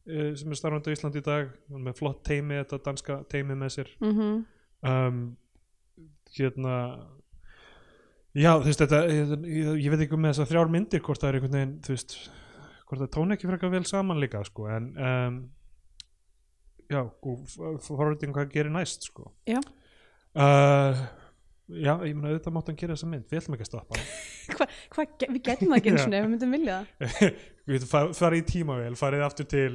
sem er starfandi á Íslandi í dag með flott teimi, þetta danska teimi með sér. Mm um, hérna já, þú veist, þetta ég, ég, ég veit ekki um með þessar þrjár myndir hvort það er einhvern veginn, þú veist hvort það tóna ekki frekar vel saman líka sko, en um, já, og forveiting hvað gerir næst sko. Já. uh, já, ég meina auðvitað mátt hann gera þessa mynd, við ætlum ekki að stoppa Hva, hva, Við getum það ekki eins og ef við myndum vilja það við getum fa- farið í tímavél, farið aftur til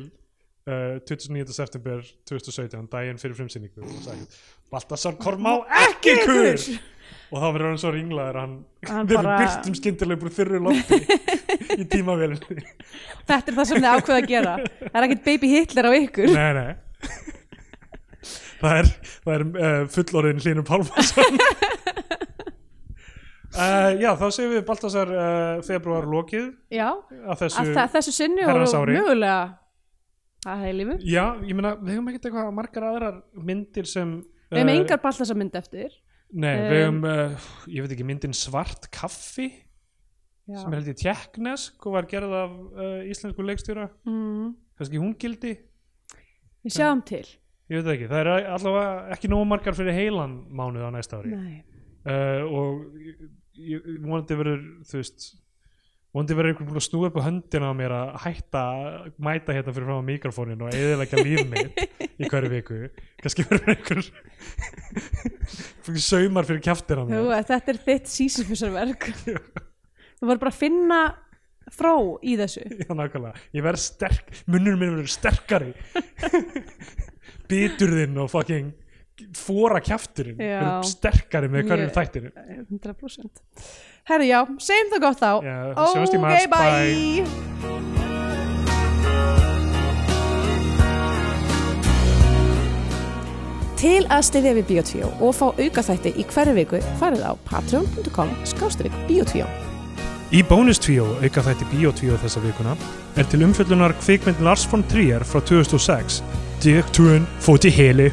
uh, 29. september 2017, daginn fyrir sagt, Baltasar Kormá ekki kur og þá verður hann svo ringlaður að hann, Hann við bara- byrstum skyndilega bara þurru lofti í tímavélinni. Þetta er það sem þið ákveða að gera. Það er ekkert baby Hitler á ykkur. Nei, nei. Það er, það er uh, fullorðin Hlynur Pálmarsson uh, já, þá séum við Baltasar uh, februar lokið Já, að þessu að þa þessu sinni og mögulega að heilífu Já, ég meina, við hefum ekkert eitthvað margar aðrar myndir sem Við hefum eh, engar ballasa mynd eftir. Nei, um, við hefum, uh, ég veit ekki, myndin Svart kaffi Já. sem er held ég tjekknesk og var gerð af uh, íslensku leikstjóra. Mm. kannski hún gildi, Við sjáum til. Ég veit ekki það er allavega ekki nógu margar fyrir heilan mánuð á næsta ári. Nei. uh, og vonandi verður þú veist vonandi verður einhvern búin að snúa upp á höndina á mér að hætta að mæta hérna fyrir frá mikrofónin og eðilega líf mitt í hverju viku. Kannski verður einhver saumar fyrir kjaftir á mér. Þetta er þitt sísifusarverk Þú voru bara að finna frá í þessu. Já, nákvæmlega. Ég verð sterk, munnur minn verður sterkari. Biturðinn og fucking fóra verður sterkari með hverjum þættinu. 100% Herri, já, segjum það gott þá. Í Ok, bye, Til að styðja við Bíotvíó og fá aukaþætti í hverju viku farið á patreon.com skástrík Bíotvíó Í bónustvíó, auka þætti Bíotvíó þessa vikuna, er til umfjöllunar kvikmynd Lars von Trier frá 2006, Direkturen fóti heli.